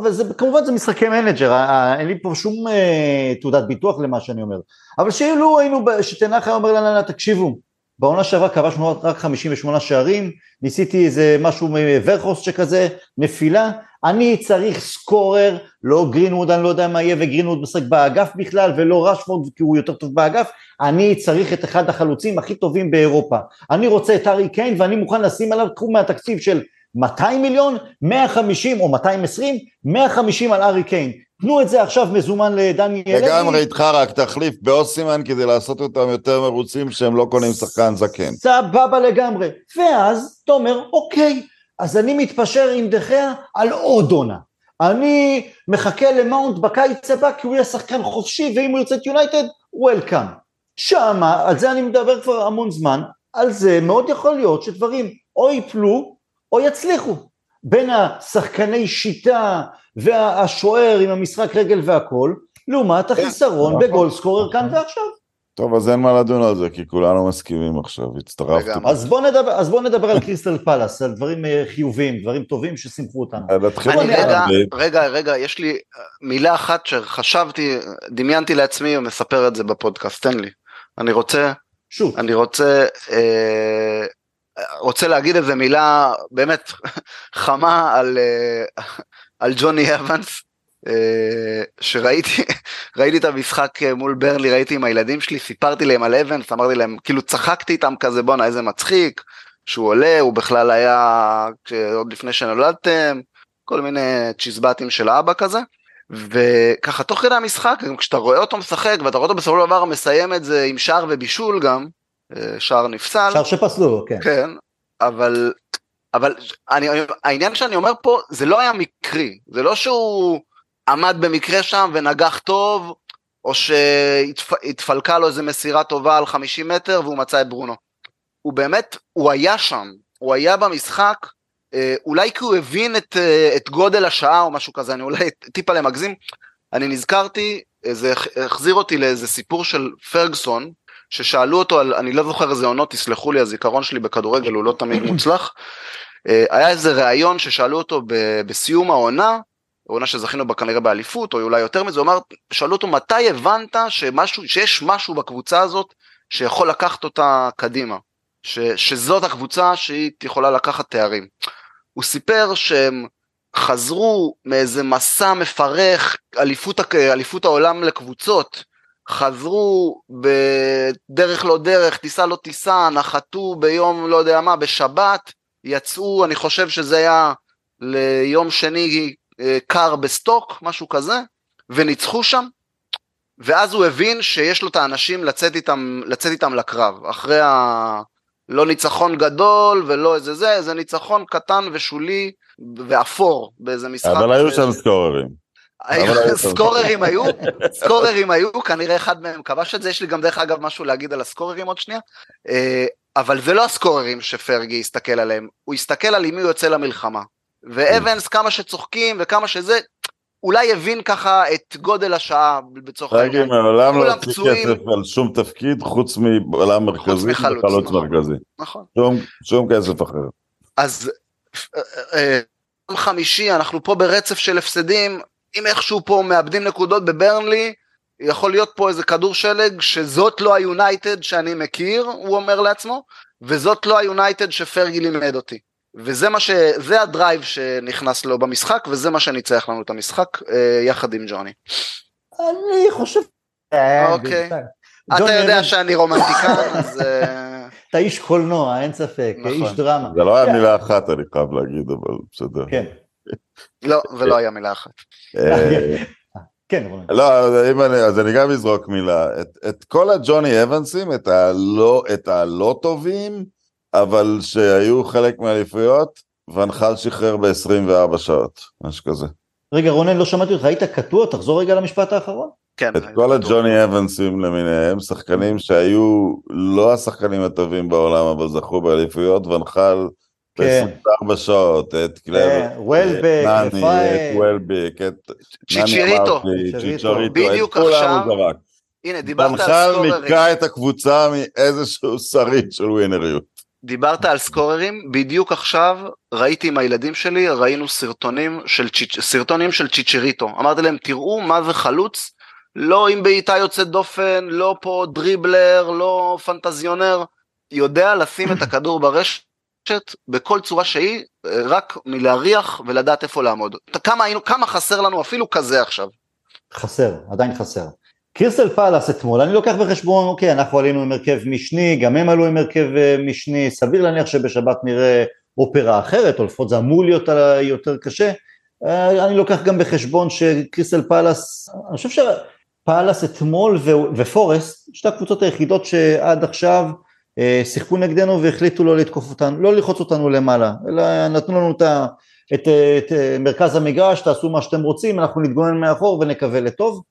[SPEAKER 1] אבל זה, כמובן זה משחקי מנג'ר, אין לי פה שום אה, תעודת ביטוח למה שאני אומר, אבל שאילו היינו, שתנח היה אומר לנו, תקשיבו, בעונה שעברה כבשנו רק 58 שערים, ניסיתי איזה משהו מוורחוס שכזה, נפילה, אני צריך סקורר, לא גרינווד, אני לא יודע מה יהיה, וגרינווד משחק באגף בכלל, ולא רשפורד כי הוא יותר טוב באגף, אני צריך את אחד החלוצים הכי טובים באירופה. אני רוצה את ארי קיין ואני מוכן לשים עליו, קחו מהתקציב של 200 מיליון, 150 או 220, 150 על ארי קיין. תנו את זה עכשיו מזומן לדניאל לוי.
[SPEAKER 3] לגמרי איתך, רק תחליף באוסימן כדי לעשות אותם יותר מרוצים שהם לא קונים שחקן זקן.
[SPEAKER 1] סבבה לגמרי. ואז אתה אומר, אוקיי, אז אני מתפשר עם דחיה על עוד עונה. אני מחכה למאונט בקיץ הבא כי הוא יהיה שחקן חופשי, ואם הוא יוצא את יונייטד, וולקאם. שמה, על זה אני מדבר כבר המון זמן, על זה מאוד יכול להיות שדברים או ייפלו או יצליחו. בין השחקני שיטה והשוער עם המשחק רגל והכל, לעומת החיסרון
[SPEAKER 3] נכון.
[SPEAKER 1] בגול סקורר כאן ועכשיו.
[SPEAKER 3] טוב, אז אין מה לדון על זה, כי כולנו מסכימים עכשיו, הצטרפתי.
[SPEAKER 1] אז בוא נדבר, אז בוא נדבר על קריסטל פלאס, על דברים אה, חיוביים, דברים טובים ששימחו אותנו.
[SPEAKER 3] אה,
[SPEAKER 2] אני
[SPEAKER 1] אני-
[SPEAKER 2] רגע, רגע, רגע, יש לי אה, מילה אחת שחשבתי, דמיינתי לעצמי ומספר את זה בפודקאסט, תן לי. אני רוצה,
[SPEAKER 1] שוט.
[SPEAKER 2] אני רוצה, אה, רוצה להגיד איזה מילה באמת [LAUGHS] חמה על, אה, על ג'וני אבנס, שראיתי, ראיתי את המשחק אה, מול ברלי, ראיתי עם הילדים שלי, סיפרתי להם על אבנס, אמרתי להם, כאילו צחקתי איתם כזה, בואנה איזה מצחיק, שהוא עולה, הוא בכלל היה עוד לפני שנולדתם, כל מיני צ'יזבטים של האבא כזה. וככה תוך כדי המשחק, גם כשאתה רואה אותו משחק ואתה רואה אותו בסופו של דבר מסיים את זה עם שער ובישול גם, אה, שער נפסל,
[SPEAKER 1] שער שפסלו לו, כן.
[SPEAKER 2] כן, אבל, אבל אני, העניין שאני אומר פה, זה לא היה מקרי, זה לא שהוא עמד במקרה שם ונגח טוב, או שהתפלקה לו איזה מסירה טובה על 50 מטר והוא מצא את ברונו. הוא באמת, הוא היה שם, הוא היה במשחק, אה, אולי כי הוא הבין את, אה, את גודל השעה או משהו כזה, אני אולי טיפה למגזים, אני נזכרתי, זה החזיר אותי לאיזה סיפור של פרגסון, ששאלו אותו על, אני לא זוכר איזה עונות, תסלחו לי, הזיכרון שלי בכדורגל הוא לא תמיד מוצלח. אה, היה איזה ראיון ששאלו אותו בסיום העונה, העונה שזכינו בה כנראה באליפות, או אולי יותר מזה, הוא אמר, שאלו אותו מתי הבנת שמשהו, שיש משהו בקבוצה הזאת שיכול לקחת אותה קדימה, ש, שזאת הקבוצה שהיא יכולה לקחת תארים. הוא סיפר שהם חזרו מאיזה מסע מפרך, אליפות, אליפות העולם לקבוצות, חזרו בדרך לא דרך, טיסה לא טיסה, נחתו ביום לא יודע מה, בשבת, יצאו, אני חושב שזה היה ליום שני קר בסטוק, משהו כזה, וניצחו שם, ואז הוא הבין שיש לו את האנשים לצאת איתם, לצאת איתם לקרב, אחרי ה... לא ניצחון גדול ולא איזה זה, איזה ניצחון קטן ושולי ואפור באיזה משחק.
[SPEAKER 3] אבל היו שם סקוררים. [LAUGHS]
[SPEAKER 2] סקוררים היו, סקוררים היו, כנראה אחד מהם כבש את זה, יש לי גם דרך אגב משהו להגיד על הסקוררים עוד שנייה, אה, אבל זה לא הסקוררים שפרגי הסתכל עליהם, הוא הסתכל על עם מי הוא יוצא למלחמה. ואבנס כמה שצוחקים וכמה שזה, אולי הבין ככה את גודל השעה בצורך העניין.
[SPEAKER 3] מעולם לא הוציא. כסף על שום תפקיד חוץ מבלם מרכזי וחלוץ
[SPEAKER 2] נכון.
[SPEAKER 3] מרכזי.
[SPEAKER 2] נכון.
[SPEAKER 3] שום- שום כסף אחר.
[SPEAKER 2] אז אה, אה, יום חמישי אנחנו פה ברצף של הפסדים, אם איכשהו פה מאבדים נקודות בברנלי, יכול להיות פה איזה כדור שלג שזאת לא היונייטד שאני מכיר, הוא אומר לעצמו, וזאת לא היונייטד שפרגי לימד אותי. וזה מה ש... זה ה drive שנכנס לו במשחק, וזה מה שניצח לנו את המשחק, אה, יחד עם ג'וני.
[SPEAKER 1] אני חושב... אה,
[SPEAKER 2] אוקיי. אתה יודע שאני רומנטיקן, אז... אה, [LAUGHS]
[SPEAKER 1] אתה איש קולנוע, אין ספק,
[SPEAKER 2] נכון.
[SPEAKER 1] איש דרמה.
[SPEAKER 3] זה לא היה מילה אחת אני חייב להגיד אבל בסדר.
[SPEAKER 1] כן,
[SPEAKER 2] לא, ולא היה מילה אחת. [LAUGHS]
[SPEAKER 1] כן, רונן.
[SPEAKER 3] לא, אז אם אני, אז אני גם אזרוק מילה. את, את כל הג'וני אבנסים, את הלא, את הלא טובים, אבל שהיו חלק מהאליפויות, ונחל שחרר ב-24 שעות, משהו כזה.
[SPEAKER 1] רגע, רונן, לא שמעתי אותך, היית קטוע? תחזור רגע למשפט האחרון.
[SPEAKER 2] כן.
[SPEAKER 3] את כל הג'וני אבנסים למיניהם, שחקנים שהיו לא השחקנים הטובים בעולם, אבל זכו באליפויות, ונחל
[SPEAKER 1] כן.
[SPEAKER 3] ב-24 שעות, את קלבר,
[SPEAKER 1] אה, וולבק, רפאל.
[SPEAKER 3] את וולבק, את. צ'יצ'ריטו,
[SPEAKER 2] בדיוק
[SPEAKER 3] את כולם
[SPEAKER 2] עכשיו,
[SPEAKER 3] הוא זרק.
[SPEAKER 2] הנה, דיברת על סקוררים.
[SPEAKER 3] ניקה את הקבוצה מאיזשהו שריד של ווינריות.
[SPEAKER 2] דיברת על סקוררים, בדיוק עכשיו ראיתי עם הילדים שלי, ראינו סרטונים של, צ'יצ'... סרטונים של צ'יצ'ריטו. אמרתי להם, תראו מה זה חלוץ, לא עם בעיטה יוצאת דופן, לא פה דריבלר, לא פנטזיונר, יודע לשים את הכדור ברשת בכל צורה שהיא, רק מלהריח ולדעת איפה לעמוד. כמה, היינו, כמה חסר לנו אפילו כזה עכשיו.
[SPEAKER 1] חסר, עדיין חסר. קריסטל פאלאס אתמול, אני לוקח בחשבון, אוקיי, אנחנו עלינו עם הרכב משני, גם הם עלו עם הרכב אה, משני, סביר להניח שבשבת נראה אופרה אחרת, או לפחות זה אמור להיות אה, יותר קשה. אה, אני לוקח גם בחשבון שקריסטל פאלאס, אני חושב שפאלאס אתמול ו- ופורסט, שתי הקבוצות היחידות שעד עכשיו שיחקו נגדנו והחליטו לא לתקוף אותנו, לא ללחוץ אותנו למעלה, אלא נתנו לנו את, את, את, את מרכז המגרש, תעשו מה שאתם רוצים, אנחנו נתגונן מאחור ונקווה לטוב.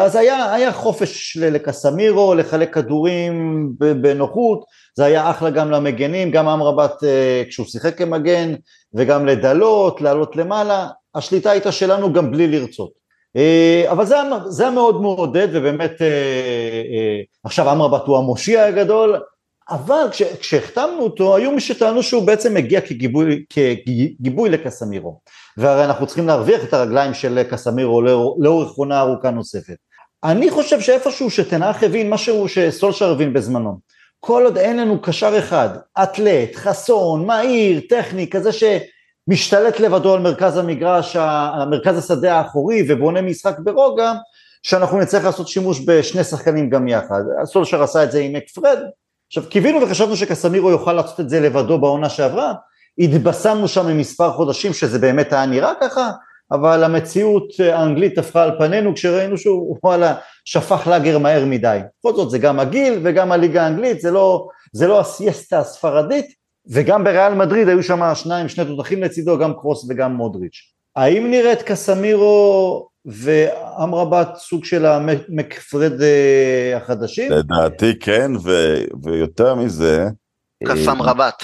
[SPEAKER 1] אז היה, היה חופש לקסמירו, לחלק כדורים בנוחות, זה היה אחלה גם למגנים, גם אמרבת כשהוא שיחק כמגן, וגם לדלות, לעלות למעלה, השליטה הייתה שלנו גם בלי לרצות. אה, אבל זה, היה מאוד מעודד ובאמת אה, אה, עכשיו אמרבת הוא המושיע הגדול אבל כש, כשהחתמנו אותו היו מי שטענו שהוא בעצם מגיע כגיבוי, כגיבוי לקסמירו. והרי אנחנו צריכים להרוויח את הרגליים של קסמירו לאורך עונה ארוכה נוספת. אני חושב שאיפשהו שתנח הבין משהו שסולשר הבין בזמנו. כל עוד אין לנו קשר אחד, אתלט, חסון, מהיר, טכני, כזה שמשתלט לבדו על מרכז המגרש, מרכז השדה האחורי ובונה משחק ברוגע, שאנחנו נצטרך לעשות שימוש בשני שחקנים גם יחד. סולשר עשה את זה עם אקפרד, עכשיו קיווינו וחשבנו שקסמירו יוכל לעשות את זה לבדו בעונה שעברה, התבשמנו שם ממספר חודשים שזה באמת היה נראה ככה, אבל המציאות האנגלית הפכה על פנינו כשראינו שהוא וואלה שפך לאגר מהר מדי. בכל זאת זה גם הגיל וגם הליגה האנגלית, זה לא, זה לא הסיאסטה הספרדית, וגם בריאל מדריד היו שם שניים, שני תותחים לצידו, גם קרוס וגם מודריץ'. האם נראית קסמירו ואמרבת סוג של המקפרד אה, החדשים?
[SPEAKER 3] לדעתי כן, ו, ויותר מזה...
[SPEAKER 2] קסם אה, רבת.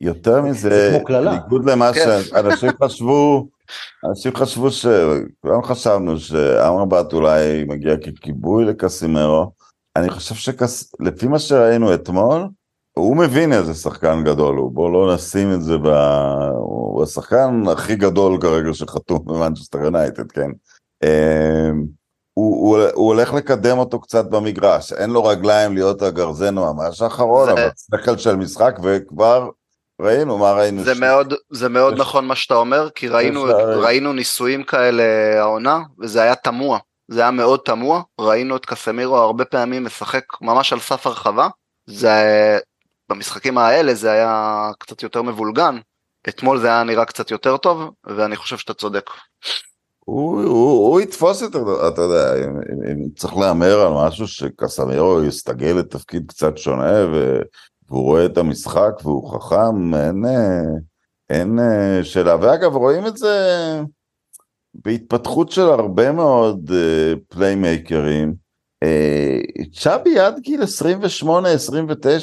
[SPEAKER 3] יותר מזה, בניגוד למה כן. שאנשים [LAUGHS] חשבו, אנשים חשבו ש... כולם חשבנו שאמרבת אולי מגיע ככיבוי לקסימרו. אני חושב שלפי מה שראינו אתמול, הוא מבין איזה שחקן גדול הוא, בואו לא נשים את זה ב... הוא השחקן הכי גדול כרגע שחתום במנצ'סטר יונייטד, כן? אמ, הוא, הוא, הוא הולך לקדם אותו קצת במגרש, אין לו רגליים להיות הגרזן ממש האחרון, זה... אבל שכל של משחק וכבר ראינו מה ראינו.
[SPEAKER 2] זה ש... מאוד, זה מאוד יש... נכון מה שאתה אומר, כי ראינו, ראינו ניסויים כאלה העונה, וזה היה תמוה, זה היה מאוד תמוה, ראינו את קסמירו הרבה פעמים משחק ממש על סף הרחבה, זה, במשחקים האלה זה היה קצת יותר מבולגן, אתמול זה היה נראה קצת יותר טוב, ואני חושב שאתה צודק.
[SPEAKER 3] הוא, הוא, הוא יתפוס את, אתה יודע, אם, אם צריך להמר על משהו שקסמירו יסתגל לתפקיד קצת שונה, ו... והוא רואה את המשחק והוא חכם, אין, אין שאלה. ואגב, רואים את זה בהתפתחות של הרבה מאוד פליימייקרים. צ'אבי עד גיל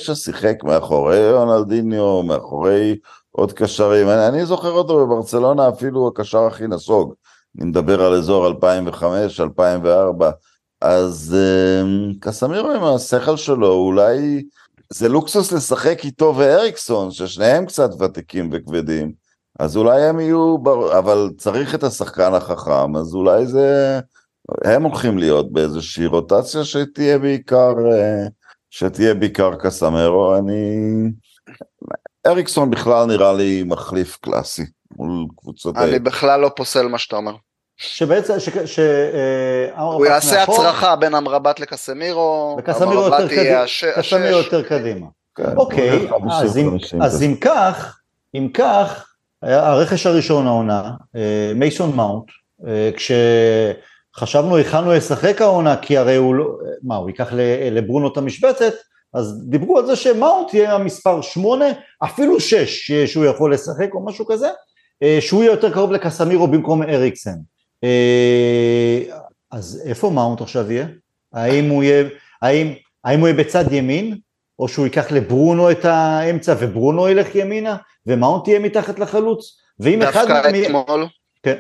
[SPEAKER 3] 28-29 שיחק מאחורי רונלדיניו, מאחורי עוד קשרים. אני, אני זוכר אותו בברצלונה אפילו הקשר הכי נסוג. אני מדבר על אזור 2005-2004. אז קסמירו עם השכל שלו אולי זה לוקסוס לשחק איתו ואריקסון, ששניהם קצת ותיקים וכבדים, אז אולי הם יהיו, בר... אבל צריך את השחקן החכם, אז אולי זה, הם הולכים להיות באיזושהי רוטציה שתהיה בעיקר, אה, שתהיה בעיקר קסמרו, אני... אריקסון בכלל נראה לי מחליף קלאסי מול קבוצות...
[SPEAKER 2] אני בכלל לא פוסל מה שאתה אומר.
[SPEAKER 1] שבעצם, ש... ש...
[SPEAKER 2] אה, הוא יעשה הצרחה בין אמרבת לקסמירו,
[SPEAKER 1] וקסמירו יותר קדימה, קסמירו יותר קדימה. כן, אוקיי, אז אם כך, אם כך, הרכש הראשון העונה, אה, מייסון מאונט, אה, כשחשבנו היכן הוא ישחק העונה, כי הרי הוא לא, מה, הוא ייקח לברונו את המשבצת, אז דיברו על זה שמאונט יהיה המספר 8, אפילו 6 שהוא יכול לשחק או משהו כזה, שהוא יהיה יותר קרוב לקסמירו במקום אריקסן. אה, אז איפה מאונט עכשיו יהיה? האם הוא יהיה, האם, האם הוא יהיה בצד ימין, או שהוא ייקח לברונו את האמצע וברונו ילך ימינה, ומאונט יהיה מתחת לחלוץ? ואם
[SPEAKER 2] אחד... דווקא אתמול, כן.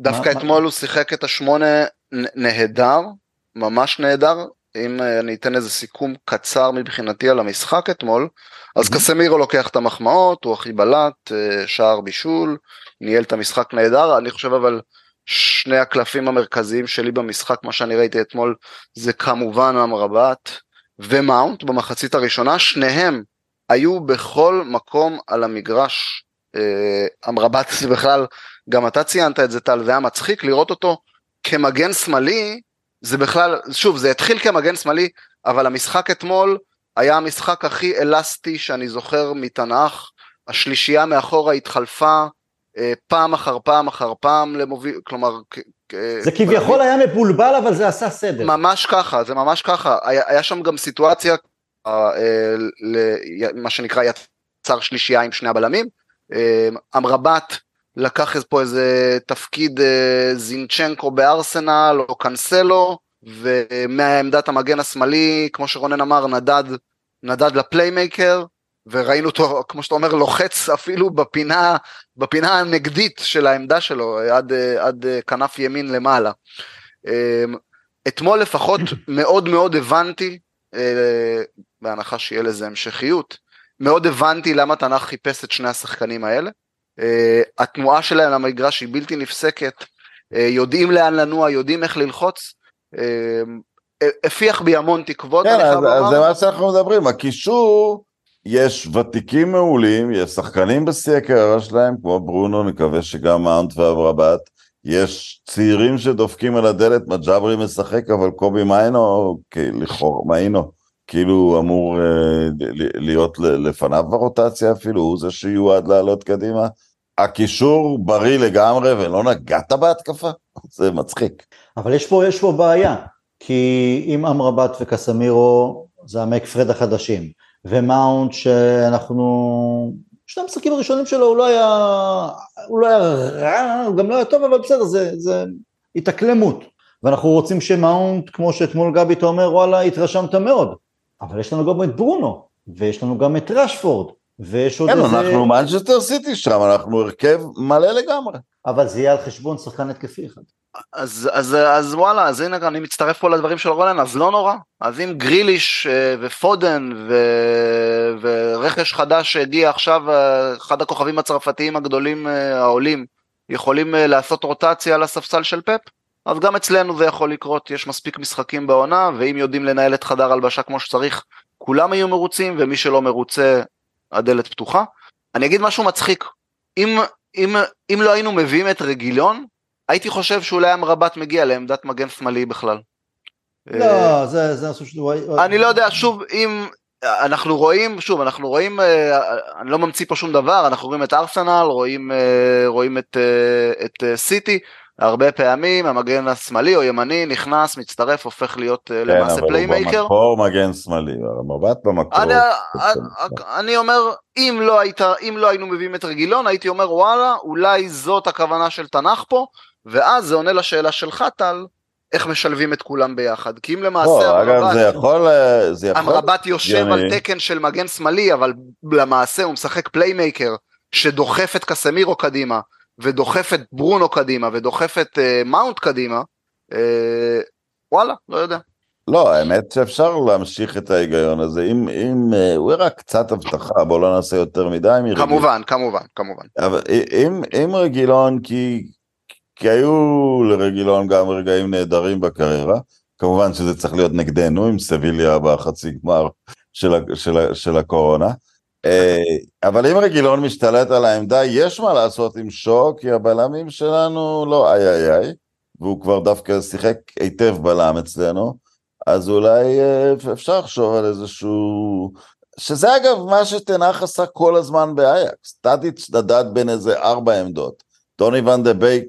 [SPEAKER 2] דווקא מה, אתמול מה? הוא שיחק את השמונה נהדר, ממש נהדר. אם אה, אני אתן איזה סיכום קצר מבחינתי על המשחק אתמול, אז קסמירו לוקח את המחמאות, הוא הכי בלט, אה, שער בישול, ניהל את המשחק נהדר, אני חושב אבל שני הקלפים המרכזיים שלי במשחק, מה שאני ראיתי אתמול, זה כמובן אמרבת ומאונט במחצית הראשונה, שניהם היו בכל מקום על המגרש. אה, אמרבת זה [LAUGHS] בכלל, גם אתה ציינת את זה טל, זה היה מצחיק לראות אותו כמגן שמאלי, זה בכלל, שוב, זה התחיל כמגן שמאלי, אבל המשחק אתמול היה המשחק הכי אלסטי שאני זוכר מתנ"ך, השלישייה מאחורה התחלפה, אה, פעם אחר פעם אחר פעם למוביל, כלומר...
[SPEAKER 1] זה כביכול היה מבולבל אבל זה עשה סדר.
[SPEAKER 2] ממש ככה, זה ממש ככה. היה, היה שם גם סיטואציה, אה, מה שנקרא יצר שלישייה עם שני הבלמים. אה, אמרבת לקח פה איזה תפקיד זינצ'נקו בארסנל או קאנסלו, ומעמדת המגן השמאלי, כמו שרונן אמר, נדד, נדד לפליימייקר. וראינו אותו, כמו שאתה אומר, לוחץ אפילו בפינה, בפינה הנגדית של העמדה שלו, עד, עד כנף ימין למעלה. אתמול לפחות מאוד מאוד הבנתי, בהנחה שיהיה לזה המשכיות, מאוד הבנתי למה תנ"ך חיפש את שני השחקנים האלה. התנועה שלהם למגרש היא בלתי נפסקת, יודעים לאן לנוע, יודעים איך ללחוץ. הפיח בי המון תקוות.
[SPEAKER 3] כן, אז, אז זה מה שאנחנו מדברים, הקישור, יש ותיקים מעולים, יש שחקנים בשיא הקריירה שלהם, כמו ברונו, נקווה שגם מאונט ואברבט, יש צעירים שדופקים על הדלת, מג'אברי משחק, אבל קובי מיינו, לכאורה, מיינו, כאילו אמור אה, להיות לפניו ברוטציה אפילו, הוא זה שיועד לעלות קדימה. הקישור בריא לגמרי ולא נגעת בהתקפה? [LAUGHS] זה מצחיק.
[SPEAKER 1] אבל יש פה, יש פה בעיה, כי אם אמרבט וקסמירו זה המקפרד החדשים, ומאונט שאנחנו, שני המשחקים הראשונים שלו הוא לא היה, הוא לא היה רע, הוא גם לא היה טוב, אבל בסדר, זה, זה התאקלמות. ואנחנו רוצים שמאונט, כמו שאתמול גבי אתה אומר, וואלה, התרשמת מאוד. אבל יש לנו גם את ברונו, ויש לנו גם את רשפורד, ויש עוד
[SPEAKER 3] כן,
[SPEAKER 1] איזה...
[SPEAKER 3] כן, אנחנו מנצ'סטר סיטי שם, אנחנו הרכב מלא לגמרי.
[SPEAKER 1] אבל זה יהיה על חשבון שחקן התקפי אחד.
[SPEAKER 2] אז, אז, אז וואלה, אז הנה אני מצטרף פה לדברים של רולן, אז לא נורא. אז אם גריליש אה, ופודן ו... ורכש חדש שהגיע עכשיו, אה, אחד הכוכבים הצרפתיים הגדולים אה, העולים, יכולים לעשות רוטציה על הספסל של פפ, אז גם אצלנו זה יכול לקרות, יש מספיק משחקים בעונה, ואם יודעים לנהל את חדר הלבשה כמו שצריך, כולם יהיו מרוצים, ומי שלא מרוצה, הדלת פתוחה. אני אגיד משהו מצחיק, אם, אם, אם לא היינו מביאים את רגילון, הייתי חושב שאולי אמרבט מגיע לעמדת מגן שמאלי בכלל.
[SPEAKER 1] לא, זה, זה משהו שהוא...
[SPEAKER 2] אני לא יודע, שוב, אם אנחנו רואים, שוב, אנחנו רואים, אה, אני לא ממציא פה שום דבר, אנחנו רואים את ארסנל, רואים, אה, רואים את, אה, את סיטי, הרבה פעמים המגן השמאלי או ימני נכנס, מצטרף, הופך להיות כן, למעשה פליימייקר. כן, אבל
[SPEAKER 3] הוא במקור מגן שמאלי, אמרבט במקור.
[SPEAKER 2] אני, אני אומר, אם לא, היית, אם לא היינו מביאים את רגילון, הייתי אומר, וואלה, אולי זאת הכוונה של תנ"ך פה, ואז זה עונה לשאלה שלך, טל, איך משלבים את כולם ביחד. כי אם למעשה
[SPEAKER 3] אמרבט, אגב, זה יכול, זה יכול...
[SPEAKER 2] אמרבט יושב על תקן של מגן שמאלי, אבל למעשה הוא משחק פליימייקר, שדוחף את קסמירו קדימה. ודוחף את ברונו קדימה ודוחף את אה, מאונט קדימה, uh, וואלה, לא יודע.
[SPEAKER 3] לא, האמת שאפשר להמשיך את ההיגיון הזה, אם, אם הוא יראה קצת הבטחה, בואו לא נעשה יותר מדי מרגילון.
[SPEAKER 2] כמובן, כמובן, כמובן.
[SPEAKER 3] אבל אם, אם רגילון, כי, כי היו לרגילון גם רגעים נהדרים בקריירה, כמובן שזה צריך להיות נגדנו עם סביליה בחצי גמר של, של, של הקורונה, אה, אבל אם רגילון משתלט על העמדה, יש מה לעשות עם שוק, כי הבלמים שלנו לא איי איי איי, והוא כבר דווקא שיחק היטב בלם אצלנו, אז אולי אה, אפשר לחשוב על איזשהו... שזה אגב מה שטן האח עשה כל הזמן באייקס, טאדיץ' נדד בין איזה ארבע עמדות, דוני ואן דה ביק,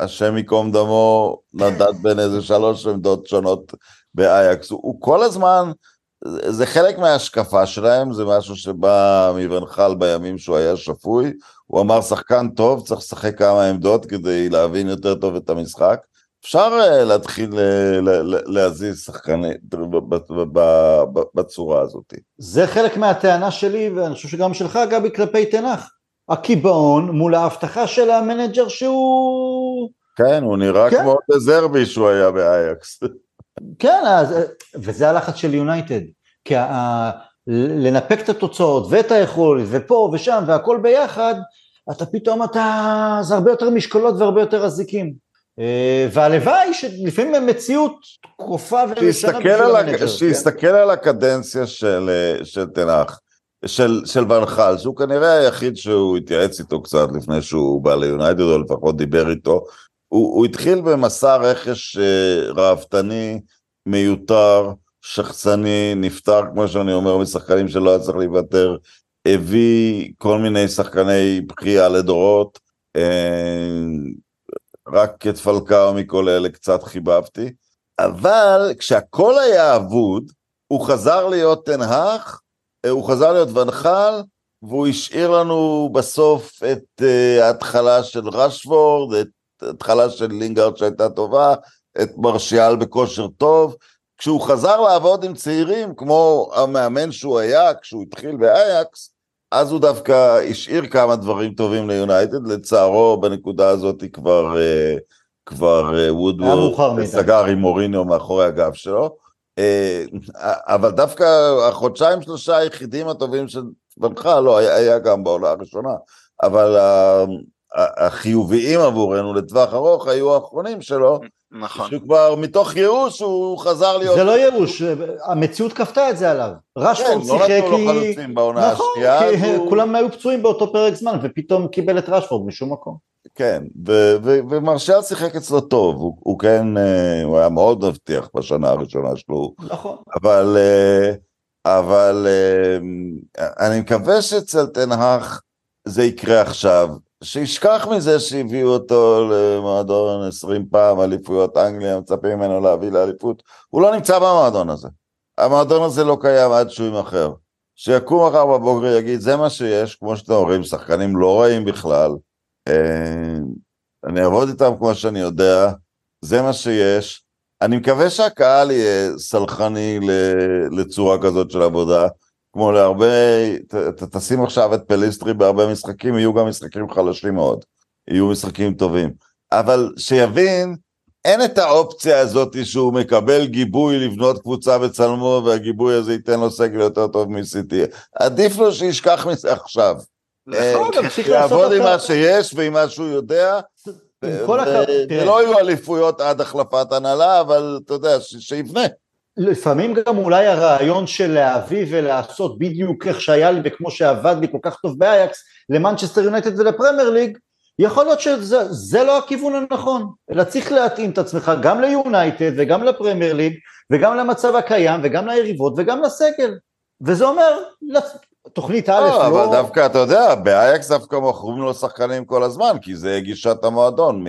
[SPEAKER 3] השם ייקום דמו, נדד בין איזה שלוש עמדות שונות באייקס, הוא, כל הזמן... זה חלק מההשקפה שלהם, זה משהו שבא מואן חאל בימים שהוא היה שפוי. הוא אמר, שחקן טוב, צריך לשחק כמה עמדות כדי להבין יותר טוב את המשחק. אפשר אה, להתחיל אה, להזיז שחקנים בצורה הזאת.
[SPEAKER 1] זה חלק מהטענה שלי, ואני חושב שגם שלך, גבי, כלפי תנח. הקיבעון מול ההבטחה של המנג'ר שהוא...
[SPEAKER 3] כן, הוא נראה כן. כמו דה זרבי שהוא היה באייקס.
[SPEAKER 1] כן, אז, וזה הלחץ של יונייטד, כי ה, לנפק את התוצאות ואת היכולת ופה ושם והכל ביחד, אתה פתאום אתה, זה הרבה יותר משקולות והרבה יותר אזיקים. אה, והלוואי שלפעמים המציאות כופה
[SPEAKER 3] ומשנה בשביל המנג'ר. שיסתכל כן? על הקדנציה של, של טן האח, של, של ואן חאל, שהוא כנראה היחיד שהוא התייעץ איתו קצת לפני שהוא בא ליונייטד, או לפחות דיבר איתו, הוא, הוא התחיל במסע רכש אה, ראוותני, מיותר, שחצני, נפטר, כמו שאני אומר, משחקנים שלא היה צריך להיוותר, הביא כל מיני שחקני בחייה לדורות, uh, רק את פלקאו מכל אלה קצת חיבבתי, אבל כשהכל היה אבוד, הוא חזר להיות תנהך, אה, הוא חזר להיות ונחל, והוא השאיר לנו בסוף את uh, ההתחלה של רשוורד, את התחלה של לינגארד שהייתה טובה, את מרשיאל בכושר טוב. כשהוא חזר לעבוד עם צעירים, כמו המאמן שהוא היה כשהוא התחיל באייקס, אז הוא דווקא השאיר כמה דברים טובים ליונייטד, לצערו בנקודה הזאת כבר, אה, כבר וודוורד. סגר עם מוריניו מאחורי הגב שלו, אה, אבל דווקא החודשיים שלושה היחידים הטובים של בנחה, לא, היה, גם בעונה הראשונה, אבל ה- ה- החיוביים עבורנו לטווח ארוך היו האחרונים שלו,
[SPEAKER 2] נכון.
[SPEAKER 3] שהוא כבר מתוך ייאוש הוא חזר להיות...
[SPEAKER 1] זה לא ייאוש, המציאות כפתה את זה עליו.
[SPEAKER 3] כן,
[SPEAKER 1] רשפורד
[SPEAKER 3] לא
[SPEAKER 1] שיחק
[SPEAKER 3] נתנו לו
[SPEAKER 1] כי...
[SPEAKER 3] חלוצים בעונה
[SPEAKER 1] נכון,
[SPEAKER 3] השנייה, אז
[SPEAKER 1] כי
[SPEAKER 3] הוא-
[SPEAKER 1] כולם היו פצועים באותו פרק זמן, ופתאום קיבל את רשפורד משום מקום.
[SPEAKER 3] כן, ו- ו- ומרשל שיחק אצלו טוב, הוא, הוא כן, אה, הוא היה מאוד מבטיח בשנה הראשונה שלו,
[SPEAKER 1] נכון.
[SPEAKER 3] אבל, אה, אבל אה, אני מקווה שאצל תנהך זה יקרה עכשיו, שישכח מזה שהביאו אותו למועדון 20 פעם, אליפויות אנגליה, מצפים ממנו להביא לאליפות, הוא לא נמצא במועדון הזה, המועדון הזה לא קיים עד שהוא יימכר, שיקום מחר בבוקר ויגיד זה מה שיש, כמו שאתם אומרים, שחקנים לא רעים בכלל, אה, אני אעבוד איתם כמו שאני יודע, זה מה שיש. אני מקווה שהקהל יהיה סלחני לצורה כזאת של עבודה, כמו להרבה, ת, ת, תשים עכשיו את פליסטרי בהרבה משחקים, יהיו גם משחקים חלשים מאוד, יהיו משחקים טובים. אבל שיבין, אין את האופציה הזאת שהוא מקבל גיבוי לבנות קבוצה בצלמו, והגיבוי הזה ייתן לו סגל יותר טוב מסיטי. עדיף לו שישכח מזה עכשיו.
[SPEAKER 1] נכון, צריך
[SPEAKER 3] יעבוד עם. מה שיש ועם מה שהוא יודע,
[SPEAKER 1] הכבוד,
[SPEAKER 3] ו-
[SPEAKER 1] תראה.
[SPEAKER 3] ולא יהיו אליפויות עד החלפת הנהלה, אבל אתה יודע, שיבנה.
[SPEAKER 1] לפעמים גם אולי הרעיון של להביא ולעשות בדיוק איך שהיה לי וכמו שעבד לי כל כך טוב באייקס למנצ'סטר יונייטד ולפרמייר ליג, יכול להיות שזה זה לא הכיוון הנכון, אלא צריך להתאים את עצמך גם ליונייטד וגם לפרמייר ליג וגם למצב הקיים וגם ליריבות וגם לסגל, וזה אומר תוכנית א'
[SPEAKER 3] לא,
[SPEAKER 1] לא...
[SPEAKER 3] אבל דווקא, אתה יודע, באייקס דווקא מוכרים לו שחקנים כל הזמן, כי זה גישת המועדון.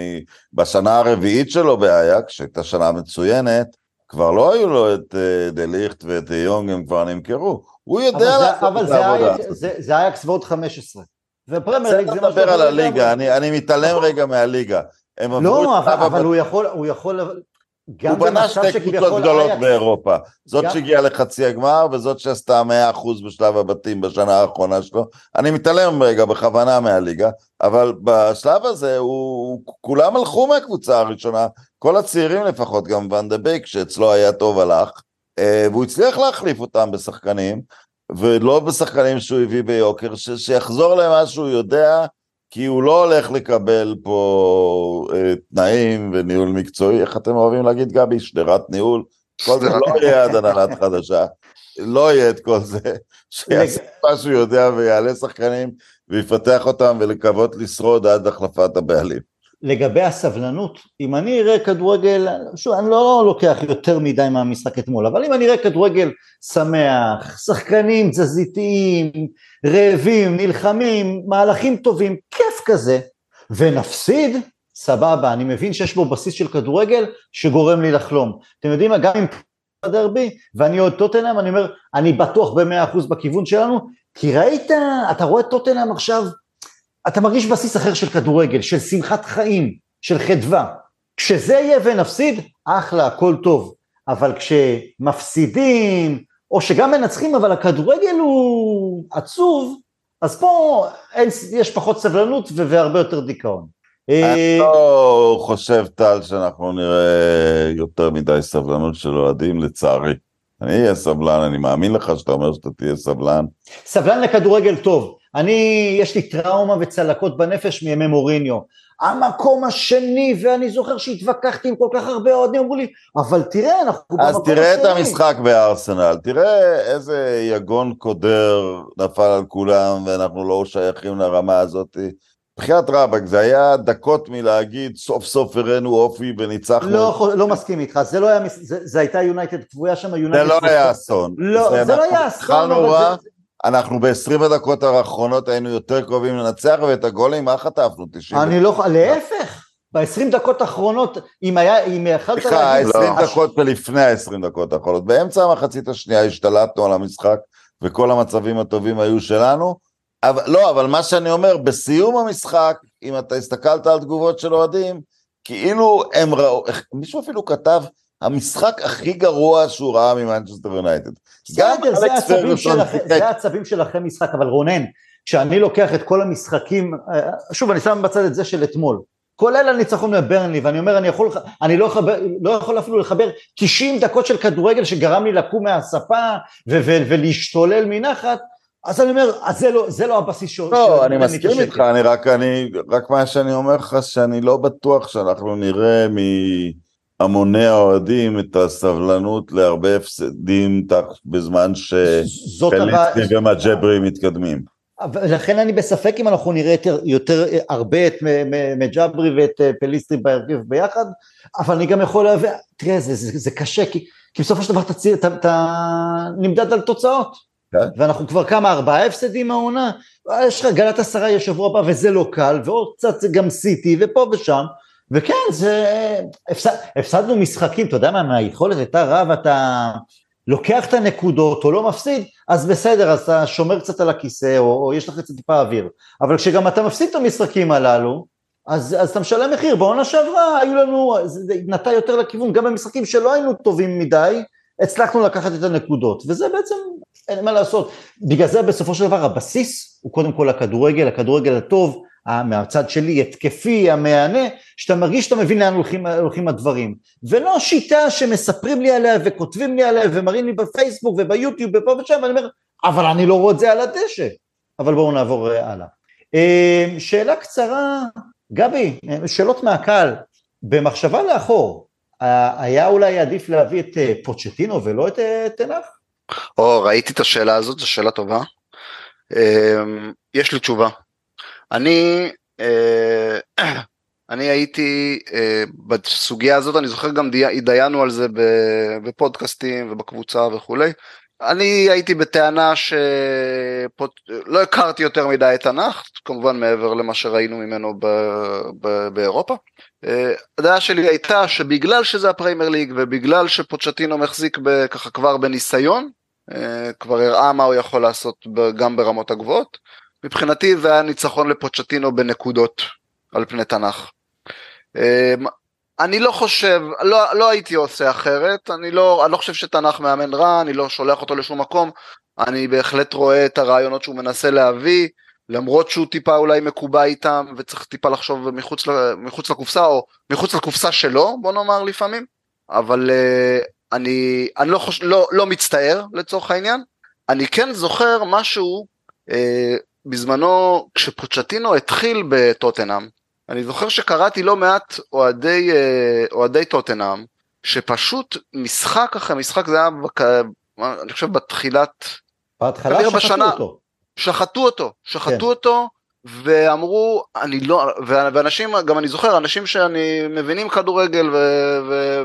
[SPEAKER 3] בשנה הרביעית שלו באייקס, שהייתה שנה מצוינת, כבר לא היו לו את אה, דה ליכט ואת יונג, הם כבר נמכרו. הוא
[SPEAKER 1] אבל
[SPEAKER 3] יודע לעשות
[SPEAKER 1] אבל
[SPEAKER 3] את העבודה.
[SPEAKER 1] אייקס- זה- אייקס ועוד 15, ופרמייר ליג זה
[SPEAKER 3] לדבר
[SPEAKER 1] משהו
[SPEAKER 3] על הליגה. אני אני מתעלם
[SPEAKER 1] נכון.
[SPEAKER 3] רגע מהליגה. הם עברו
[SPEAKER 1] לא, אבל, אבל הוא יכול, הוא יכול, גם
[SPEAKER 3] הוא בנה שתי קבוצות גדולות באירופה. זאת
[SPEAKER 1] גם-
[SPEAKER 3] שהגיעה לחצי הגמר וזאת שעשתה 100% בשלב הבתים בשנה האחרונה שלו. אני מתעלם רגע בכוונה מהליגה, אבל בשלב הזה הוא, כולם הלכו מהקבוצה הראשונה, כל הצעירים לפחות, גם ואן דה בייק שאצלו היה טוב הלך, אה, והוא הצליח להחליף אותם בשחקנים, ולא בשחקנים שהוא הביא ביוקר, ש, שיחזור למה שהוא יודע, כי הוא לא הולך לקבל פה אה, תנאים וניהול מקצועי, איך אתם אוהבים להגיד גבי? שדרת ניהול? כל זה לא יהיה עד הנהלת חדשה, לא יהיה את כל זה, שיעשה מה שהוא יודע ויעלה שחקנים ויפתח אותם ולקוות לשרוד עד החלפת הבעלים.
[SPEAKER 1] לגבי הסבלנות, אם אני אראה כדורגל, שוב, אני לא לוקח יותר מדי מהמשחק אתמול, אבל אם אני אראה כדורגל שמח, שחקנים תזזיתיים, רעבים, נלחמים, מהלכים טובים, כיף כזה, ונפסיד, סבבה, אני מבין שיש בו בסיס של כדורגל שגורם לי לחלום. אתם יודעים מה, גם אם הדרבי, ואני עוד טוטנאם, אני אומר, אני בטוח במאה אחוז בכיוון שלנו, כי ראית, אתה רואה טוטנאם עכשיו, אתה מרגיש בסיס אחר של כדורגל, של שמחת חיים, של חדווה. כשזה יהיה ונפסיד, אחלה, הכל טוב. אבל כשמפסידים, או שגם מנצחים, אבל הכדורגל הוא עצוב, אז פה אין, יש פחות סבלנות והרבה יותר דיכאון.
[SPEAKER 3] אני לא חושב, טל, שאנחנו נראה יותר מדי סבלנות של אוהדים, לצערי. אני אהיה סבלן, אני מאמין לך שאתה אומר שאתה תהיה סבלן.
[SPEAKER 1] סבלן לכדורגל טוב. אני, יש לי טראומה וצלקות בנפש מימי מוריניו. המקום השני, ואני זוכר שהתווכחתי עם כל כך הרבה אוהדים, אמרו לי, אבל תראה, אנחנו במקום
[SPEAKER 3] אז
[SPEAKER 1] השני.
[SPEAKER 3] תראה את המשחק בארסנל, תראה איזה יגון קודר נפל על כולם, ואנחנו לא שייכים לרמה הזאת. בחייאת רבאק, זה היה דקות מלהגיד, סוף סוף הראינו אופי וניצחנו.
[SPEAKER 1] לא, לא מסכים איתך, זה לא היה, זה, זה הייתה יונייטד כבויה שם, יונייטד...
[SPEAKER 3] זה לא היה אסון.
[SPEAKER 1] לא, זה לא
[SPEAKER 3] אנחנו
[SPEAKER 1] היה אסון, אבל זה-
[SPEAKER 3] אנחנו ב-20 הדקות האחרונות היינו יותר קרובים לנצח, ואת הגולים, מה חטפנו? 90?
[SPEAKER 1] אני לא, להפך, ב-20 דקות האחרונות, אם היה, אם יכלת
[SPEAKER 3] סליחה,
[SPEAKER 1] להגיד...
[SPEAKER 3] 20
[SPEAKER 2] לא.
[SPEAKER 3] דקות ולפני ה-20 דקות האחרונות. באמצע המחצית השנייה השתלטנו על המשחק, וכל המצבים הטובים היו שלנו. אבל, לא, אבל מה שאני אומר, בסיום המשחק, אם אתה הסתכלת על תגובות של אוהדים, כאילו הם ראו, מישהו אפילו כתב, המשחק הכי גרוע שהוא ראה ממנצ'סטר יונייטד. גם
[SPEAKER 1] בסדר, זה
[SPEAKER 3] אלכס
[SPEAKER 1] העצבים
[SPEAKER 3] פרגוסון
[SPEAKER 1] שלכם. זה העצבים משחק, אבל רונן, כשאני לוקח את כל המשחקים, אה, שוב אני שם בצד את זה של אתמול, כולל הניצחון בברנלי, ואני אומר אני יכול, אני לא, חבר, לא יכול אפילו לחבר 90 דקות של כדורגל שגרם לי לקום מהספה ו- ו- ולהשתולל מנחת, אז אני אומר, אז זה לא, זה לא הבסיס ש...
[SPEAKER 3] לא, אני מסכים איתך, אני רק, אני, רק מה שאני אומר לך, שאני לא בטוח שאנחנו נראה מהמוני האוהדים את הסבלנות להרבה הפסדים בזמן שפליסטרי ומג'ברי מתקדמים.
[SPEAKER 1] לכן אני בספק אם אנחנו נראה יותר, יותר הרבה את מג'ברי ואת אה, פליסטרי בהרכב ביחד, אבל אני גם יכול להבין, תראה, זה, זה, זה קשה, כי, כי בסופו של דבר אתה, אתה נמדד על תוצאות. כן. ואנחנו כבר כמה, ארבעה הפסדים מהעונה, יש לך גלת עשרה יש שבוע הבא וזה לא קל, ועוד קצת זה גם סיטי ופה ושם, וכן, זה, הפסד, הפסדנו משחקים, אתה יודע מה, מהיכולת הייתה רב, אתה לוקח את הנקודות או לא מפסיד, אז בסדר, אז אתה שומר קצת על הכיסא, או, או יש לך קצת טיפה אוויר. אבל כשגם אתה מפסיד את המשחקים הללו, אז, אז אתה משלם מחיר. בעונה שעברה היו לנו, זה נטע יותר לכיוון, גם במשחקים שלא היינו טובים מדי, הצלחנו לקחת את הנקודות, וזה בעצם, אין מה לעשות. בגלל זה בסופו של דבר הבסיס הוא קודם כל הכדורגל, הכדורגל הטוב, מהצד שלי, התקפי, המהנה, שאתה מרגיש שאתה מבין לאן הולכים, הולכים הדברים. ולא שיטה שמספרים לי עליה וכותבים לי עליה ומראים לי בפייסבוק וביוטיוב ופה ושם, ואני אומר, אבל אני לא רואה את זה על הדשא. אבל בואו נעבור אה, הלאה. אה, שאלה קצרה, גבי, אה, שאלות מהקהל. במחשבה לאחור, היה אולי עדיף להביא את פוצ'טינו ולא את תנח?
[SPEAKER 2] או, ראיתי את השאלה הזאת, זו שאלה טובה. יש לי תשובה. אני, אה, [CLEARS THROAT] אני הייתי אה, בסוגיה הזאת, אני זוכר גם התדיינו על זה בפודקאסטים ובקבוצה וכולי. אני הייתי בטענה שלא הכרתי יותר מדי את תנ"ך, כמובן מעבר למה שראינו ממנו ב... ב... באירופה. אה, הדעה שלי הייתה שבגלל שזה הפריימר ליג ובגלל שפוצ'טינו מחזיק ככה כבר בניסיון, כבר הראה מה הוא יכול לעשות גם ברמות הגבוהות, מבחינתי זה היה ניצחון לפוצ'טינו בנקודות על פני תנ"ך. אמ, אני לא חושב, לא, לא הייתי עושה אחרת, אני לא, אני לא חושב שתנ"ך מאמן רע, אני לא שולח אותו לשום מקום, אני בהחלט רואה את הרעיונות שהוא מנסה להביא, למרות שהוא טיפה אולי מקובע איתם וצריך טיפה לחשוב מחוץ, מחוץ לקופסה או מחוץ לקופסה שלו, בוא נאמר לפעמים, אבל uh, אני, אני לא, חוש, לא, לא מצטער לצורך העניין, אני כן זוכר משהו uh, בזמנו כשפוצ'טינו התחיל בטוטנאם, אני זוכר שקראתי לא מעט אוהדי, אה, אוהדי טוטנאם, שפשוט משחק אחרי משחק זה היה, בק... אני חושב בתחילת,
[SPEAKER 1] בהתחלה שחטו בשנה, אותו.
[SPEAKER 2] שחטו אותו, שחטו כן. אותו, ואמרו, אני לא, ואנשים, גם אני זוכר, אנשים שאני מבינים כדורגל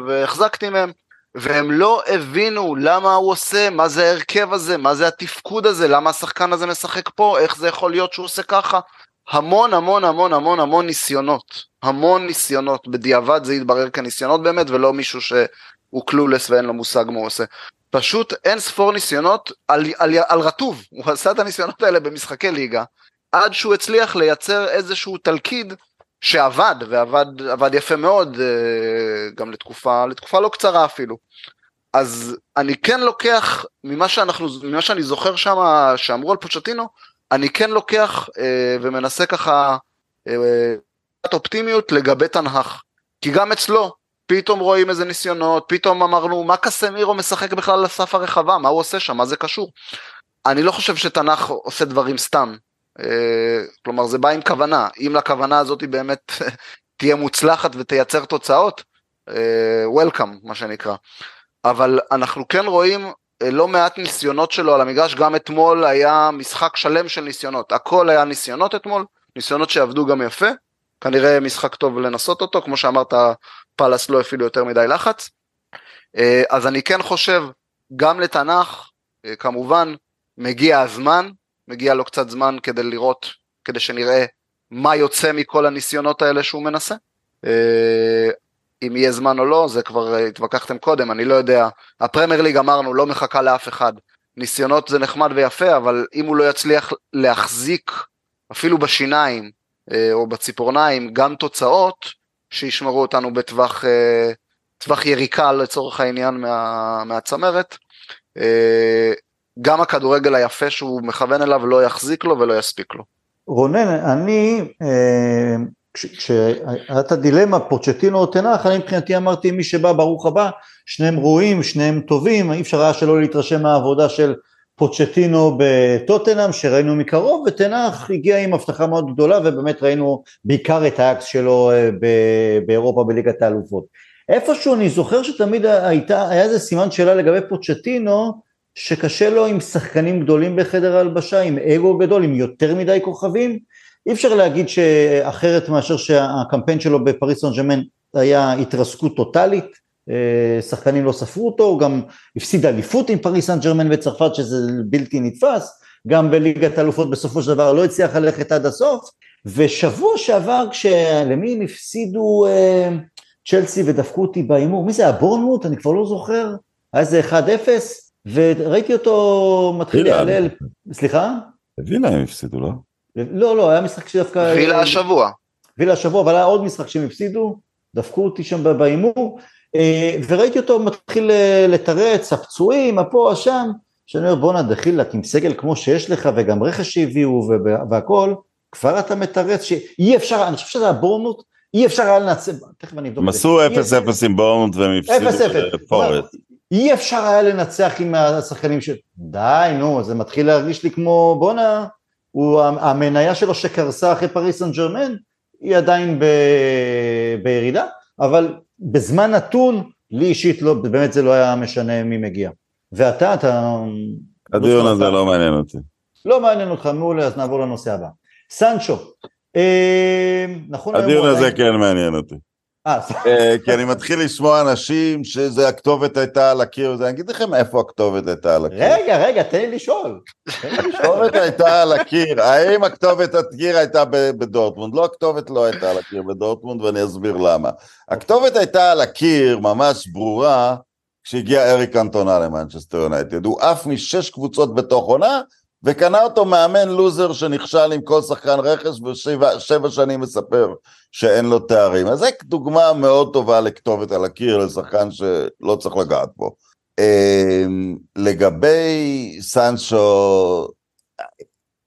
[SPEAKER 2] והחזקתי מהם, והם לא הבינו למה הוא עושה, מה זה ההרכב הזה, מה זה התפקוד הזה, למה השחקן הזה משחק פה, איך זה יכול להיות שהוא עושה ככה. המון המון המון המון המון ניסיונות, המון ניסיונות, בדיעבד זה יתברר כניסיונות באמת ולא מישהו שהוא קלולס ואין לו מושג מה הוא עושה. פשוט אין ספור ניסיונות על, על, על רטוב, הוא עשה את הניסיונות האלה במשחקי ליגה, עד שהוא הצליח לייצר איזשהו תלכיד שעבד, ועבד יפה מאוד, אה, גם לתקופה, לתקופה לא קצרה אפילו. אז אני כן לוקח, ממה, שאנחנו, ממה שאני זוכר שם, שאמרו על פוצ'טינו, אני כן לוקח אה, ומנסה ככה אה, אופטימיות לגבי תנ"ך. כי גם אצלו, פתאום רואים איזה ניסיונות, פתאום אמרנו, מה קסמירו משחק בכלל על הסף הרחבה, מה הוא עושה שם, מה זה קשור? אני לא חושב שתנ"ך עושה דברים סתם. אה, כלומר זה בא עם כוונה, אם לכוונה הזאת היא באמת [LAUGHS] תהיה מוצלחת ותייצר תוצאות, וולקאם אה, מה שנקרא. אבל אנחנו כן רואים אה, לא מעט ניסיונות שלו על המגרש, גם אתמול היה משחק שלם של ניסיונות, הכל היה ניסיונות אתמול, ניסיונות שעבדו גם יפה, כנראה משחק טוב לנסות אותו, כמו שאמרת פאלאס לא הפעילו יותר מדי לחץ, אז אני כן חושב, גם לתנ"ך, כמובן, מגיע הזמן, מגיע לו קצת זמן כדי לראות, כדי שנראה מה יוצא מכל הניסיונות האלה שהוא מנסה. אה, אם יהיה זמן או לא, זה כבר התווכחתם קודם, אני לא יודע. הפרמייר ליג אמרנו, לא מחכה לאף אחד. ניסיונות זה נחמד ויפה, אבל אם הוא לא יצליח להחזיק, אפילו בשיניים אה, או בציפורניים, גם תוצאות שישמרו אותנו בטווח טווח יריקה לצורך העניין מה, מהצמרת, גם הכדורגל היפה שהוא מכוון אליו לא יחזיק לו ולא יספיק לו.
[SPEAKER 1] רונן, אני, אה, כשהייתה דילמה פוצ'טינו או תנח, אני מבחינתי אמרתי מי שבא ברוך הבא, שניהם ראויים, שניהם טובים, אי אפשר היה שלא להתרשם מהעבודה של פוצ'טינו בטוטנאם שראינו מקרוב, ותנח הגיע עם הבטחה מאוד גדולה ובאמת ראינו בעיקר את האקס שלו אה, באירופה בליגת האלופות. איפשהו אני זוכר שתמיד הייתה, היה איזה סימן שאלה לגבי פוצ'טינו, שקשה לו עם שחקנים גדולים בחדר ההלבשה, עם אגו גדול, עם יותר מדי כוכבים, אי אפשר להגיד שאחרת מאשר שהקמפיין שלו בפריס סן ג'מאן היה התרסקות טוטאלית, אה, שחקנים לא ספרו אותו, הוא גם הפסיד אליפות עם פריס סן ג'רמן בצרפת שזה בלתי נתפס, גם בליגת האלופות בסופו של דבר לא הצליח ללכת עד הסוף, ושבוע שעבר כשלמי הם הפסידו אה, צ'לסי ודפקו אותי בהימור, מי זה היה? בורנמוט? אני כבר לא זוכר, היה איזה 1-0, וראיתי אותו מתחיל להלל, סליחה?
[SPEAKER 3] וילה הם הפסידו, לא?
[SPEAKER 1] לא, לא, היה משחק שדווקא...
[SPEAKER 2] וילה השבוע.
[SPEAKER 1] וילה השבוע, אבל היה עוד משחק שהם הפסידו, דפקו אותי שם בהימור, אה, וראיתי אותו מתחיל אה, לתרץ, הפצועים, הפה, השם, שאני אומר בואנה דחילק עם סגל כמו שיש לך וגם רכש שהביאו והכל, כבר אתה מתרץ שאי אפשר, אני חושב שזה הבורנות, אי אפשר היה לנצח, תכף אני אבדוק
[SPEAKER 3] את זה. הם עשו 0-0 עם בורנות והם הפסידו לפורט.
[SPEAKER 1] אי אפשר היה לנצח עם השחקנים ש... די נו, זה מתחיל להרגיש לי כמו בואנה, המניה שלו שקרסה אחרי פריס סן ג'רמן, היא עדיין ב... בירידה, אבל בזמן נתון, לי אישית לא, באמת זה לא היה משנה מי מגיע. ואתה, אתה...
[SPEAKER 3] הדיון הזה לא מעניין אותי.
[SPEAKER 1] לא מעניין אותך, מעולה, אז נעבור לנושא הבא. סנצ'ו, אה, נכון
[SPEAKER 3] הדיון הזה כן מעניין אותי. אה, כי אני מתחיל לשמוע אנשים שזה הכתובת הייתה על הקיר, אני אגיד לכם איפה הכתובת הייתה על הקיר.
[SPEAKER 1] רגע, רגע, תן לי לשאול.
[SPEAKER 3] הכתובת הייתה על הקיר, האם הכתובת על הקיר הייתה בדורטמונד? לא, הכתובת לא הייתה על הקיר בדורטמונד, ואני אסביר למה. הכתובת הייתה על הקיר, ממש ברורה, כשהגיע אריק קנטונה למנצ'סטר יונייטד. הוא עף משש קבוצות בתוך עונה, וקנה אותו מאמן לוזר שנכשל עם כל שחקן רכש ושבע שנים מספר שאין לו תארים. אז זו דוגמה מאוד טובה לכתובת על הקיר לשחקן שלא צריך לגעת בו. אמ, לגבי סנצ'ו,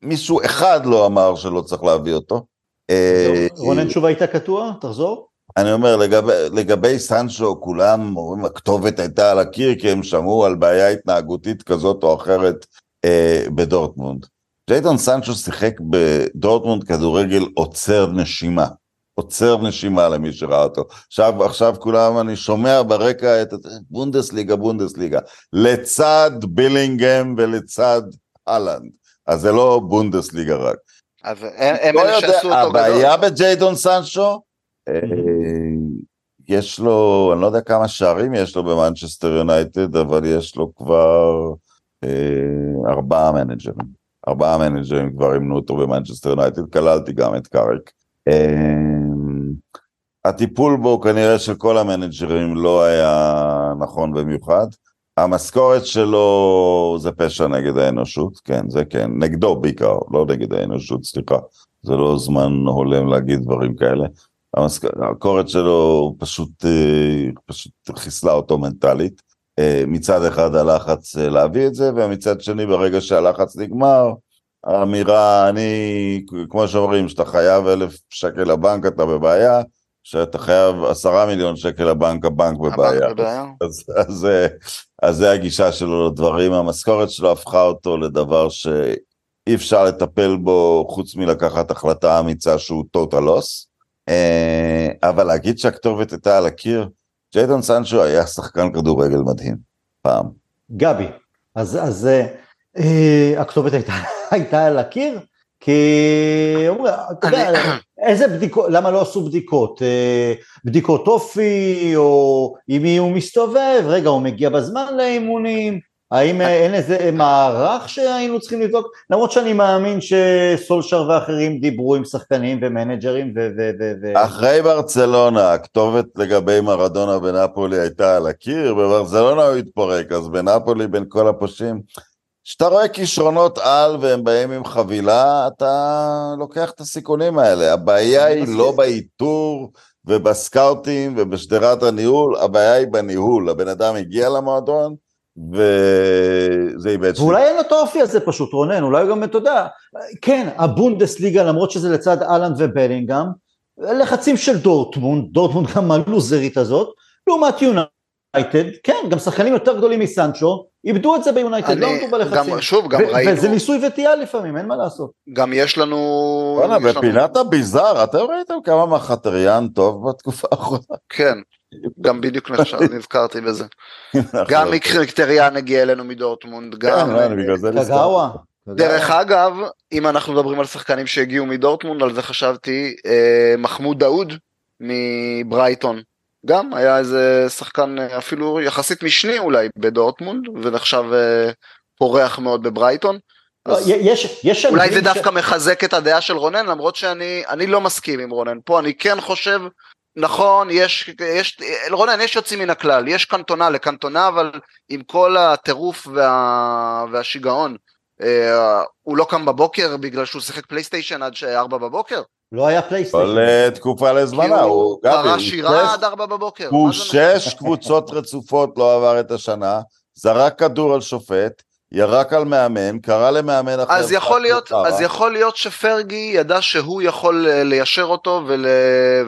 [SPEAKER 3] מישהו אחד לא אמר שלא צריך להביא אותו.
[SPEAKER 1] אה, רונן שוב היית קטוע? תחזור.
[SPEAKER 3] אני אומר, לגבי, לגבי סנצ'ו, כולם אומרים, הכתובת הייתה על הקיר, כי הם שמעו על בעיה התנהגותית כזאת או אחרת אה, בדורטמונד. ג'יידון סנצ'ו שיחק בדורטמונד כדורגל עוצר נשימה. עוצר נשימה למי שראה אותו. עכשיו, עכשיו כולם, אני שומע ברקע את בונדסליגה, בונדסליגה, לצד בילינגהם ולצד אהלנד. אז זה לא בונדסליגה רק.
[SPEAKER 2] אז הם לא אלה שעשו אותו
[SPEAKER 3] גדול. הבעיה בג'יידון סנצ'ו, אה, יש לו, אני לא יודע כמה שערים יש לו במנצ'סטר יונייטד, אבל יש לו כבר ארבעה מנג'רים. ארבעה מנג'רים כבר אימנו אותו במנצ'סטר יונייטד, כללתי גם את קאריק. אה, הטיפול בו כנראה של כל המנג'רים לא היה נכון במיוחד. המשכורת שלו זה פשע נגד האנושות, כן, זה כן, נגדו בעיקר, לא נגד האנושות, סליחה, זה לא זמן הולם להגיד דברים כאלה. המשכורת שלו פשוט, אה, פשוט חיסלה אותו מנטלית. מצד אחד הלחץ אה, להביא את זה, ומצד שני ברגע שהלחץ נגמר, האמירה, אני, כמו שאומרים, שאתה חייב אלף שקל לבנק אתה בבעיה, שאתה חייב עשרה מיליון שקל לבנק, הבנק בבעיה. הבנק בבעיה. אז, אז, אז זה הגישה שלו לדברים, המשכורת שלו הפכה אותו לדבר שאי אפשר לטפל בו חוץ מלקחת החלטה אמיצה שהוא total loss, אה, אבל להגיד שהכתובת הייתה על הקיר, ג'יידון סנצ'ו היה שחקן כדורגל מדהים, פעם.
[SPEAKER 1] גבי, אז, אז אה, אה הכתובת הייתה, [LAUGHS] הייתה על הקיר, כי אומרים, אתה יודע, איזה בדיקות, למה לא עשו בדיקות? אה, בדיקות אופי, או עם מי הוא מסתובב, רגע, הוא מגיע בזמן לאימונים, האם אין איזה מערך שהיינו צריכים לבדוק? למרות שאני מאמין שסולשר ואחרים דיברו עם שחקנים ומנג'רים ו... ו, ו.
[SPEAKER 3] אחרי ברצלונה, הכתובת לגבי מרדונה בנפולי הייתה על הקיר, בברצלונה הוא התפורק, אז בנפולי בין כל הפושעים. כשאתה רואה כישרונות על והם באים עם חבילה, אתה לוקח את הסיכונים האלה. הבעיה היא לא באיתור ובסקאוטים ובשדרת הניהול, הבעיה היא בניהול. הבן אדם הגיע למועדון, וזה איבד שליטה.
[SPEAKER 1] ואולי אין לו את האופי הזה פשוט, רונן, אולי גם, אתה יודע, כן, הבונדסליגה, למרות שזה לצד אהלנד ובילינגהם, לחצים של דורטמונד, דורטמונד גם הלוזרית הזאת, לעומת יונייטד, כן, גם שחקנים יותר גדולים מסנצ'ו, איבדו את זה ביונייטד, לא עמדו בלחצים.
[SPEAKER 2] גם, שוב, גם ראינו,
[SPEAKER 1] וזה ניסוי וטעייה לפעמים, אין מה לעשות.
[SPEAKER 2] גם יש לנו...
[SPEAKER 3] בואנה, בפינת הביזאר, אתם ראיתם כמה מחטריאן טוב בתקופה האחרונה?
[SPEAKER 2] כן, גם בדיוק עכשיו [LAUGHS] נזכרתי בזה. גם מקטריאן הגיע אלינו מדורטמונד, גם...
[SPEAKER 3] כן.
[SPEAKER 1] קגאווה.
[SPEAKER 2] דרך אגב, אם אנחנו מדברים על שחקנים שהגיעו מדורטמונד, על זה חשבתי, אה, מחמוד דאוד מברייטון. גם היה איזה שחקן אה, אפילו יחסית משני אולי בדורטמונד, ונחשב אה, פורח מאוד בברייטון.
[SPEAKER 1] לא, יש, יש
[SPEAKER 2] אולי זה
[SPEAKER 1] ש-
[SPEAKER 2] דווקא מחזק את הדעה של רונן, למרות שאני אני לא מסכים עם רונן. פה אני כן חושב, נכון, יש, יש, רונן, יש יוצאים מן הכלל, יש קנטונה לקנטונה, אבל עם כל הטירוף וה, והשיגעון, אה, הוא לא קם בבוקר בגלל שהוא שיחק פלייסטיישן עד 4 בבוקר.
[SPEAKER 1] לא היה
[SPEAKER 3] כל
[SPEAKER 1] פלייסטיישן.
[SPEAKER 3] אה, תקופה לזמנה,
[SPEAKER 2] הוא
[SPEAKER 3] הוא גבי, הוא
[SPEAKER 2] שירה עד 4 בבוקר.
[SPEAKER 3] הוא? שש קבוצות רצופות לא עבר את השנה, זרק כדור על שופט, ירק על מאמן, קרא למאמן אחר.
[SPEAKER 2] אז יכול להיות,
[SPEAKER 3] חרא.
[SPEAKER 2] אז יכול להיות שפרגי ידע שהוא יכול אה, ליישר אותו ול,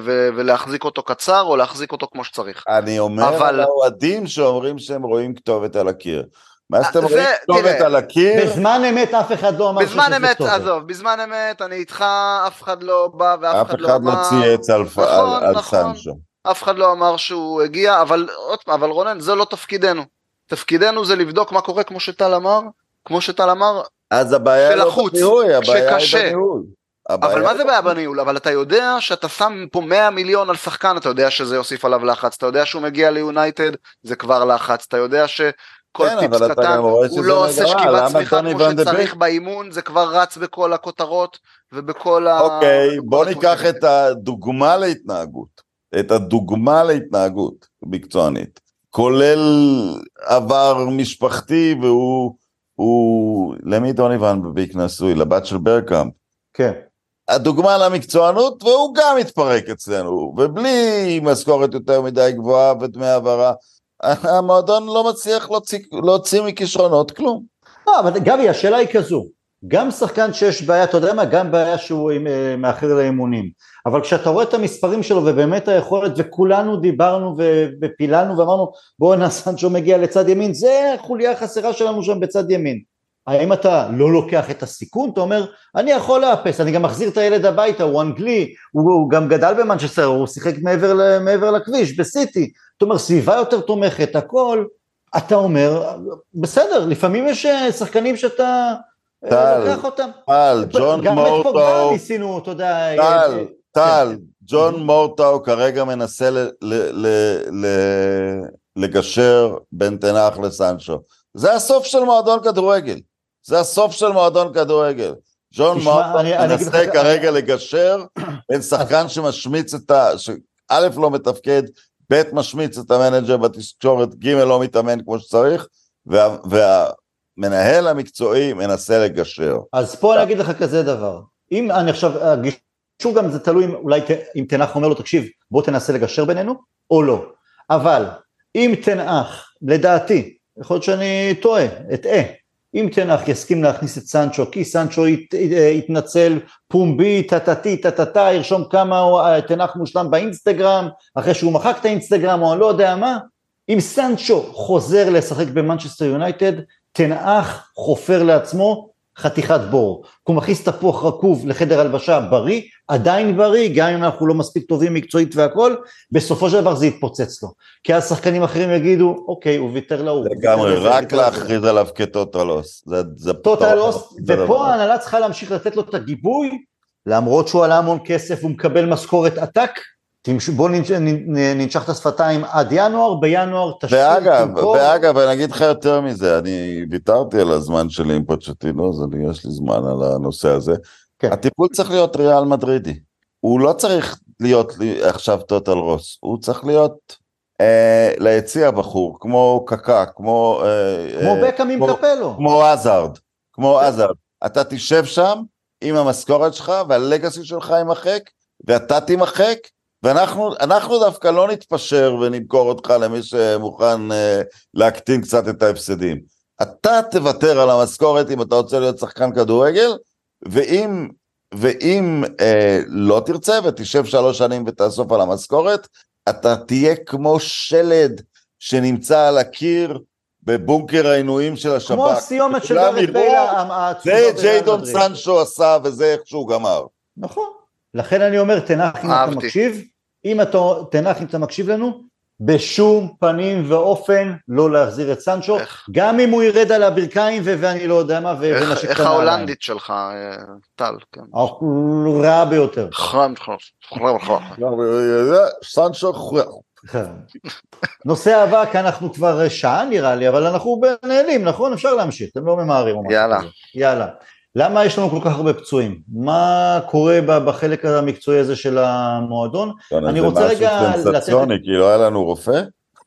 [SPEAKER 2] ו, ולהחזיק אותו קצר או להחזיק אותו כמו שצריך.
[SPEAKER 3] אני אומר
[SPEAKER 2] אבל-
[SPEAKER 3] על האוהדים שאומרים שהם רואים כתובת על הקיר. מה שאתם
[SPEAKER 2] זה-
[SPEAKER 3] רואים כתובת
[SPEAKER 2] תראה,
[SPEAKER 3] על הקיר,
[SPEAKER 1] בזמן אמת אף אחד לא אמר
[SPEAKER 2] בזמן אמת. עזוב, בזמן אמת אני איתך, אף אחד לא בא ואף
[SPEAKER 3] אף
[SPEAKER 2] אחד לא
[SPEAKER 3] אחד לא
[SPEAKER 2] אמר,
[SPEAKER 3] צייץ על פ-
[SPEAKER 2] נכון,
[SPEAKER 3] על- על
[SPEAKER 2] נכון.
[SPEAKER 3] סנצ'ו.
[SPEAKER 2] אף אחד לא אמר שהוא הגיע, אבל עוד פעם, אבל רונן, זה לא תפקידנו. תפקידנו זה לבדוק מה קורה, כמו שטל אמר, כמו שטל אמר,
[SPEAKER 3] אז הבעיה
[SPEAKER 2] של
[SPEAKER 3] לא
[SPEAKER 2] החוץ,
[SPEAKER 3] בניהול, הבעיה
[SPEAKER 2] שקשה.
[SPEAKER 3] היא בניהול. הבעיה
[SPEAKER 2] אבל מה זה בעיה בניהול? אבל אתה יודע שאתה שם פה 100 מיליון על שחקן, אתה יודע שזה יוסיף עליו לחץ, אתה יודע שהוא מגיע ליונייטד, זה כבר לחץ, אתה יודע שכל
[SPEAKER 3] כן,
[SPEAKER 2] טיפס קטן, הוא
[SPEAKER 3] שזה
[SPEAKER 2] לא עושה שכיבת צמיחה כמו שצריך? באימון, זה כבר רץ בכל הכותרות ובכל ה...
[SPEAKER 3] אוקיי, בוא. ניקח את הדוגמה להתנהגות, את הדוגמה להתנהגות מקצוענית, כולל עבר משפחתי והוא, הוא, למי טוני ון ביק נשוי? לבת של ברקאמפ.
[SPEAKER 1] כן.
[SPEAKER 3] הדוגמה למקצוענות, והוא גם התפרק אצלנו, ובלי משכורת יותר מדי גבוהה ודמי העברה, המועדון לא מצליח להוציא, להוציא מכישרונות כלום.
[SPEAKER 1] לא, אבל גבי, השאלה היא כזו, גם שחקן שיש בעיה, אתה יודע מה, גם בעיה שהוא אה, מאחר לאימונים, אבל כשאתה רואה את המספרים שלו ובאמת היכולת, וכולנו דיברנו ופיללנו ואמרנו, בואנה סנצ'ו מגיע לצד ימין, זה החוליה החסרה שלנו שם בצד ימין. האם אתה לא לוקח את הסיכון? אתה אומר, אני יכול לאפס, אני גם מחזיר את הילד הביתה, הוא אנגלי, הוא, הוא גם גדל במנצ'סטר, הוא שיחק מעבר, מעבר לכביש, בסיטי, אתה אומר, סביבה יותר תומכת, הכל, אתה אומר, בסדר, לפעמים יש אה, שחקנים שאתה
[SPEAKER 3] טל,
[SPEAKER 1] אותם.
[SPEAKER 3] טל, ג'ון
[SPEAKER 1] גם את פוגבה
[SPEAKER 3] מורטו,
[SPEAKER 1] ניסינו, אתה יודע,
[SPEAKER 3] טל,
[SPEAKER 1] אה,
[SPEAKER 3] טל,
[SPEAKER 1] כן.
[SPEAKER 3] ג'ון מורטאו כרגע מנסה לגשר בין תנח לסנצ'ו. זה הסוף של מועדון כדורגל. זה הסוף של מועדון כדורגל. ג'ון מורטאו מנסה כרגע לגשר בין שחקן שמשמיץ את ה... שא' לא מתפקד, ב' משמיץ את המנג'ר בתקשורת, ג' לא מתאמן כמו שצריך, וה- והמנהל המקצועי מנסה לגשר.
[SPEAKER 1] אז פה אני אגיד לך כזה דבר, אם אני עכשיו, הגישור גם זה תלוי אם אולי אם טן האח אומר לו, תקשיב, בוא תנסה לגשר בינינו, או לא. אבל אם טן האח, לדעתי, יכול להיות שאני טועה, אטעה, אם טן האח יסכים להכניס את סנצ'ו, כי סנצ'ו ית, יתנצל פומבי, טטטי, טטטה, ירשום כמה אה, טן האח מושלם באינסטגרם, אחרי שהוא מחק את האינסטגרם או אני לא יודע מה, אם סנצ'ו חוזר לשחק במנצ'סטר יונייטד, תנאך חופר לעצמו חתיכת בור. הוא מכניס תפוח רקוב לחדר הלבשה בריא, עדיין בריא, גם אם אנחנו לא מספיק טובים מקצועית והכל, בסופו של דבר זה יתפוצץ לו. כי אז שחקנים אחרים יגידו, אוקיי, הוא ויתר להוא. הוא
[SPEAKER 3] לגמרי, רק
[SPEAKER 1] ויתר לזה."
[SPEAKER 3] להכריז עליו כטוטלוס.
[SPEAKER 1] טוטלוס. ופה ההנהלה צריכה להמשיך לתת לו את הגיבוי, למרות שהוא עלה המון כסף, הוא מקבל משכורת עתק, תמש- בוא ננש- נ- ננשך את השפתיים עד ינואר, בינואר תשאיר,
[SPEAKER 3] ואגב,
[SPEAKER 1] תמכור.
[SPEAKER 3] ואגב, אני אגיד לך יותר מזה, אני ויתרתי על הזמן שלי עם פוצ'טינו, אז אני, יש לי זמן על הנושא הזה.
[SPEAKER 1] כן.
[SPEAKER 3] הטיפול צריך להיות ריאל מדרידי. הוא לא צריך להיות עכשיו טוטל רוס, הוא צריך להיות אה, ליציע בחור, כמו קקה, כמו... אה,
[SPEAKER 1] כמו
[SPEAKER 3] אה,
[SPEAKER 1] בקאם עם קפלו.
[SPEAKER 3] כמו עזארד, כמו
[SPEAKER 1] כן.
[SPEAKER 3] עזארד. אתה תשב שם עם המשכורת שלך והלגאסי שלך יימחק, ואתה תימחק, ואנחנו אנחנו דווקא לא נתפשר ונמכור אותך למי שמוכן אה, להקטין קצת את ההפסדים. אתה תוותר על המשכורת אם אתה רוצה להיות שחקן כדורגל, ואם, ואם אה, לא תרצה ותשב שלוש שנים ותאסוף על המשכורת, אתה תהיה כמו שלד שנמצא על הקיר בבונקר העינויים של השב"כ.
[SPEAKER 1] כמו הסיומת של גארד
[SPEAKER 3] יראו,
[SPEAKER 1] בייל העצובה
[SPEAKER 3] זה
[SPEAKER 1] בריאל
[SPEAKER 3] ג'יידון. סנצ'ו עשה וזה איך שהוא גמר.
[SPEAKER 1] נכון. לכן אני אומר, תנח אם אתה
[SPEAKER 2] אהבתי.
[SPEAKER 1] מקשיב, אם אתה, תנח אם אתה מקשיב לנו, בשום פנים ואופן לא להחזיר את סנצ'ו,
[SPEAKER 2] איך?
[SPEAKER 1] גם אם הוא ירד על הברכיים ו- ואני לא יודע מה, ו-
[SPEAKER 2] איך- איך. ההולנדית שלך, אה, טל? כן.
[SPEAKER 1] הוא רע ביותר. [LAUGHS]
[SPEAKER 3] סנצ'ו
[SPEAKER 1] נושא אבק אנחנו כבר שעה נראה לי, אבל אנחנו נהנים, נכון? אפשר להמשיך, אתם לא ממהרים.
[SPEAKER 2] יאללה.
[SPEAKER 1] יאללה. למה יש לנו כל כך הרבה פצועים? מה קורה בחלק המקצועי הזה של המועדון? אני רוצה רגע
[SPEAKER 3] זה משהו סנסציוני, כאילו היה לנו רופא?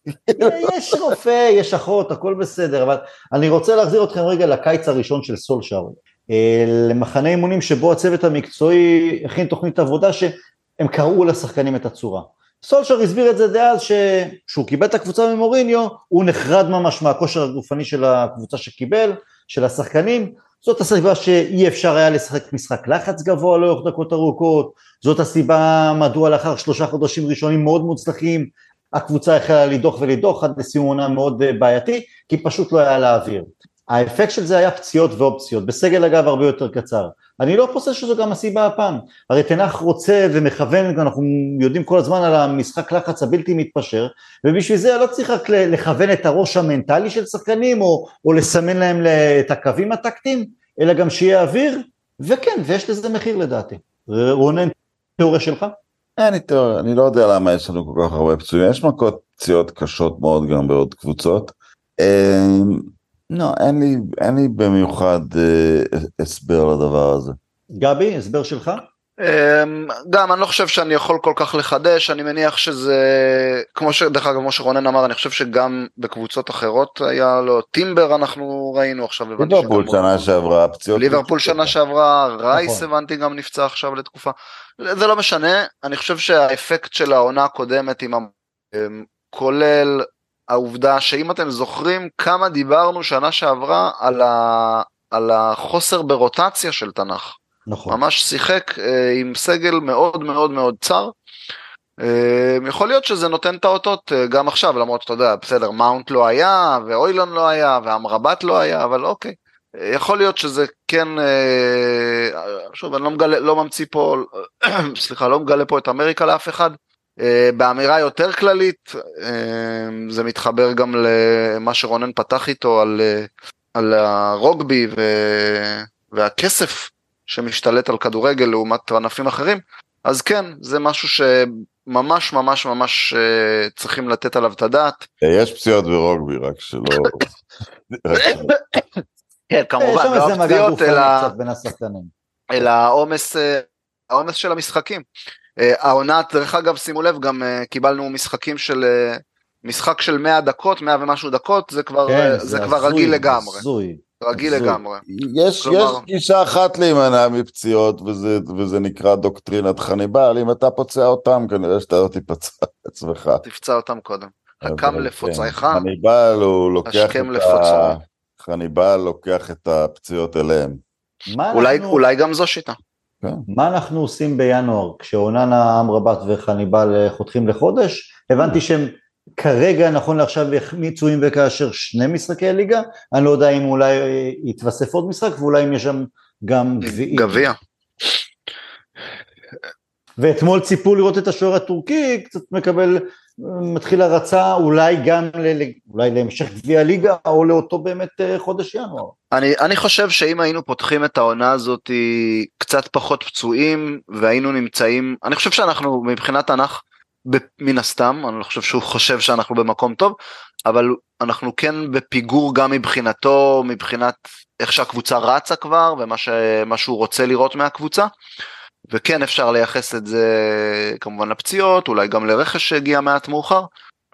[SPEAKER 3] [LAUGHS]
[SPEAKER 1] יש רופא, יש אחות, הכל בסדר, אבל אני רוצה להחזיר אתכם רגע לקיץ הראשון של סולשאר, אה, למחנה אימונים שבו הצוות המקצועי הכין תוכנית עבודה שהם קראו לשחקנים את הצורה. סולשאר הסביר את זה דאז שכשהוא קיבל את הקבוצה ממוריניו, הוא נחרד ממש מהכושר הגופני של הקבוצה שקיבל, של השחקנים, זאת הסיבה שאי אפשר היה לשחק משחק לחץ גבוה לאורך דקות ארוכות, זאת הסיבה מדוע לאחר שלושה חודשים ראשונים מאוד מוצלחים, הקבוצה החלה לדוח ולדוח עד לסיום עונה מאוד אה, בעייתי, כי פשוט לא היה לה אוויר. האפקט של זה היה פציעות ואופציות, בסגל אגב הרבה יותר קצר. אני לא חושב שזו גם הסיבה הפעם, הרי תנח רוצה ומכוון, אנחנו יודעים כל הזמן על המשחק לחץ הבלתי מתפשר, ובשביל זה לא צריך רק לכוון את הראש המנטלי של שחקנים, או, או לסמן להם את הקווים הטקטיים, אלא גם שיהיה אוויר, וכן, ויש לזה מחיר לדעתי. רונן, תיאוריה שלך?
[SPEAKER 3] אין לי תיאוריה, אני לא יודע למה יש לנו כל כך הרבה פצועים, יש מכות פציעות קשות מאוד גם בעוד קבוצות. לא, אין לי, אין לי במיוחד אה, הסבר לדבר הזה.
[SPEAKER 1] גבי, הסבר שלך?
[SPEAKER 2] אמ, גם אני לא חושב שאני יכול כל כך לחדש אני מניח שזה כמו שדרך אגב כמו שרונן אמר אני חושב שגם בקבוצות אחרות היה לו טימבר אנחנו ראינו עכשיו
[SPEAKER 3] ליברפול
[SPEAKER 2] שגם-
[SPEAKER 3] שנה שעברה, פציעות...
[SPEAKER 2] ליברפול שנה שעברה רייס
[SPEAKER 1] נכון.
[SPEAKER 2] הבנתי גם נפצע עכשיו לתקופה זה לא משנה אני חושב שהאפקט של העונה הקודמת עם. אמ, כולל העובדה שאם אתם זוכרים כמה דיברנו שנה שעברה על, ה... על החוסר ברוטציה של תנ"ך.
[SPEAKER 1] נכון.
[SPEAKER 2] ממש שיחק אה, עם סגל מאוד מאוד מאוד צר. אה, יכול להיות שזה נותן את האותות אה, גם עכשיו למרות שאתה יודע בסדר מאונט לא היה ואוילון לא היה ואמרבת לא היה אבל אוקיי. אה, יכול להיות שזה כן אה, שוב אני לא מגלה לא ממציא פה [COUGHS] סליחה לא מגלה פה את אמריקה לאף אחד. אה, באמירה יותר כללית אה, זה מתחבר גם למה שרונן פתח איתו על, אה, על הרוגבי ו... והכסף שמשתלט על כדורגל לעומת ענפים אחרים, אז כן, זה משהו שממש ממש ממש צריכים לתת עליו את הדעת.
[SPEAKER 3] יש פציעות ברוגבי, רק שלא... [LAUGHS]
[SPEAKER 2] כן, כמובן, לא הפציעות, אלא, העומס של המשחקים. אה, העונה, דרך אגב, שימו לב, גם אה, קיבלנו משחקים של, אה, משחק של 100 דקות, 100 ומשהו דקות, זה כבר,
[SPEAKER 1] כן,
[SPEAKER 2] אה, זה כבר
[SPEAKER 1] הזוי,
[SPEAKER 2] רגיל לגמרי,
[SPEAKER 1] הזוי.
[SPEAKER 2] רגיל
[SPEAKER 1] הזוי.
[SPEAKER 2] לגמרי.
[SPEAKER 3] יש,
[SPEAKER 2] כלומר-
[SPEAKER 3] יש גישה אחת להימנע מפציעות, וזה, וזה נקרא דוקטרינת חניבל, אם אתה פוצע אותם, כנראה שאתה לא תיפצע [LAUGHS] עצמך.
[SPEAKER 2] תפצע אותם קודם. הקם לפוצעך,
[SPEAKER 3] כן, חניבל הוא לוקח את. ה... חניבל לוקח את הפציעות אליהם.
[SPEAKER 2] אולי,
[SPEAKER 1] אנחנו-
[SPEAKER 2] אולי גם זו שיטה.
[SPEAKER 1] מה אנחנו עושים בינואר כשאוננה, אמרבת וחניבל אה, חותכים לחודש? הבנתי שהם כרגע, נכון לעכשיו, החמיצו אם וכאשר שני משחקי ליגה, אני לא יודע אם אולי אה, יתווסף עוד משחק ואולי אם יש שם גם גביעים.
[SPEAKER 2] גביע.
[SPEAKER 1] ואתמול ציפו לראות את השוער הטורקי, קצת מקבל, מתחיל הרצה אולי גם ל, אולי להמשך גביע הליגה או לאותו באמת אה, חודש ינואר.
[SPEAKER 2] אני, אני חושב שאם היינו פותחים את העונה הזאת קצת פחות פצועים והיינו נמצאים, אני חושב שאנחנו מבחינת תנ"ך, מן הסתם, אני לא חושב שהוא חושב שאנחנו במקום טוב, אבל אנחנו כן בפיגור גם מבחינתו, מבחינת איך שהקבוצה רצה כבר ומה ש, שהוא רוצה לראות מהקבוצה. וכן אפשר לייחס את זה כמובן לפציעות, אולי גם לרכש שהגיע מעט מאוחר.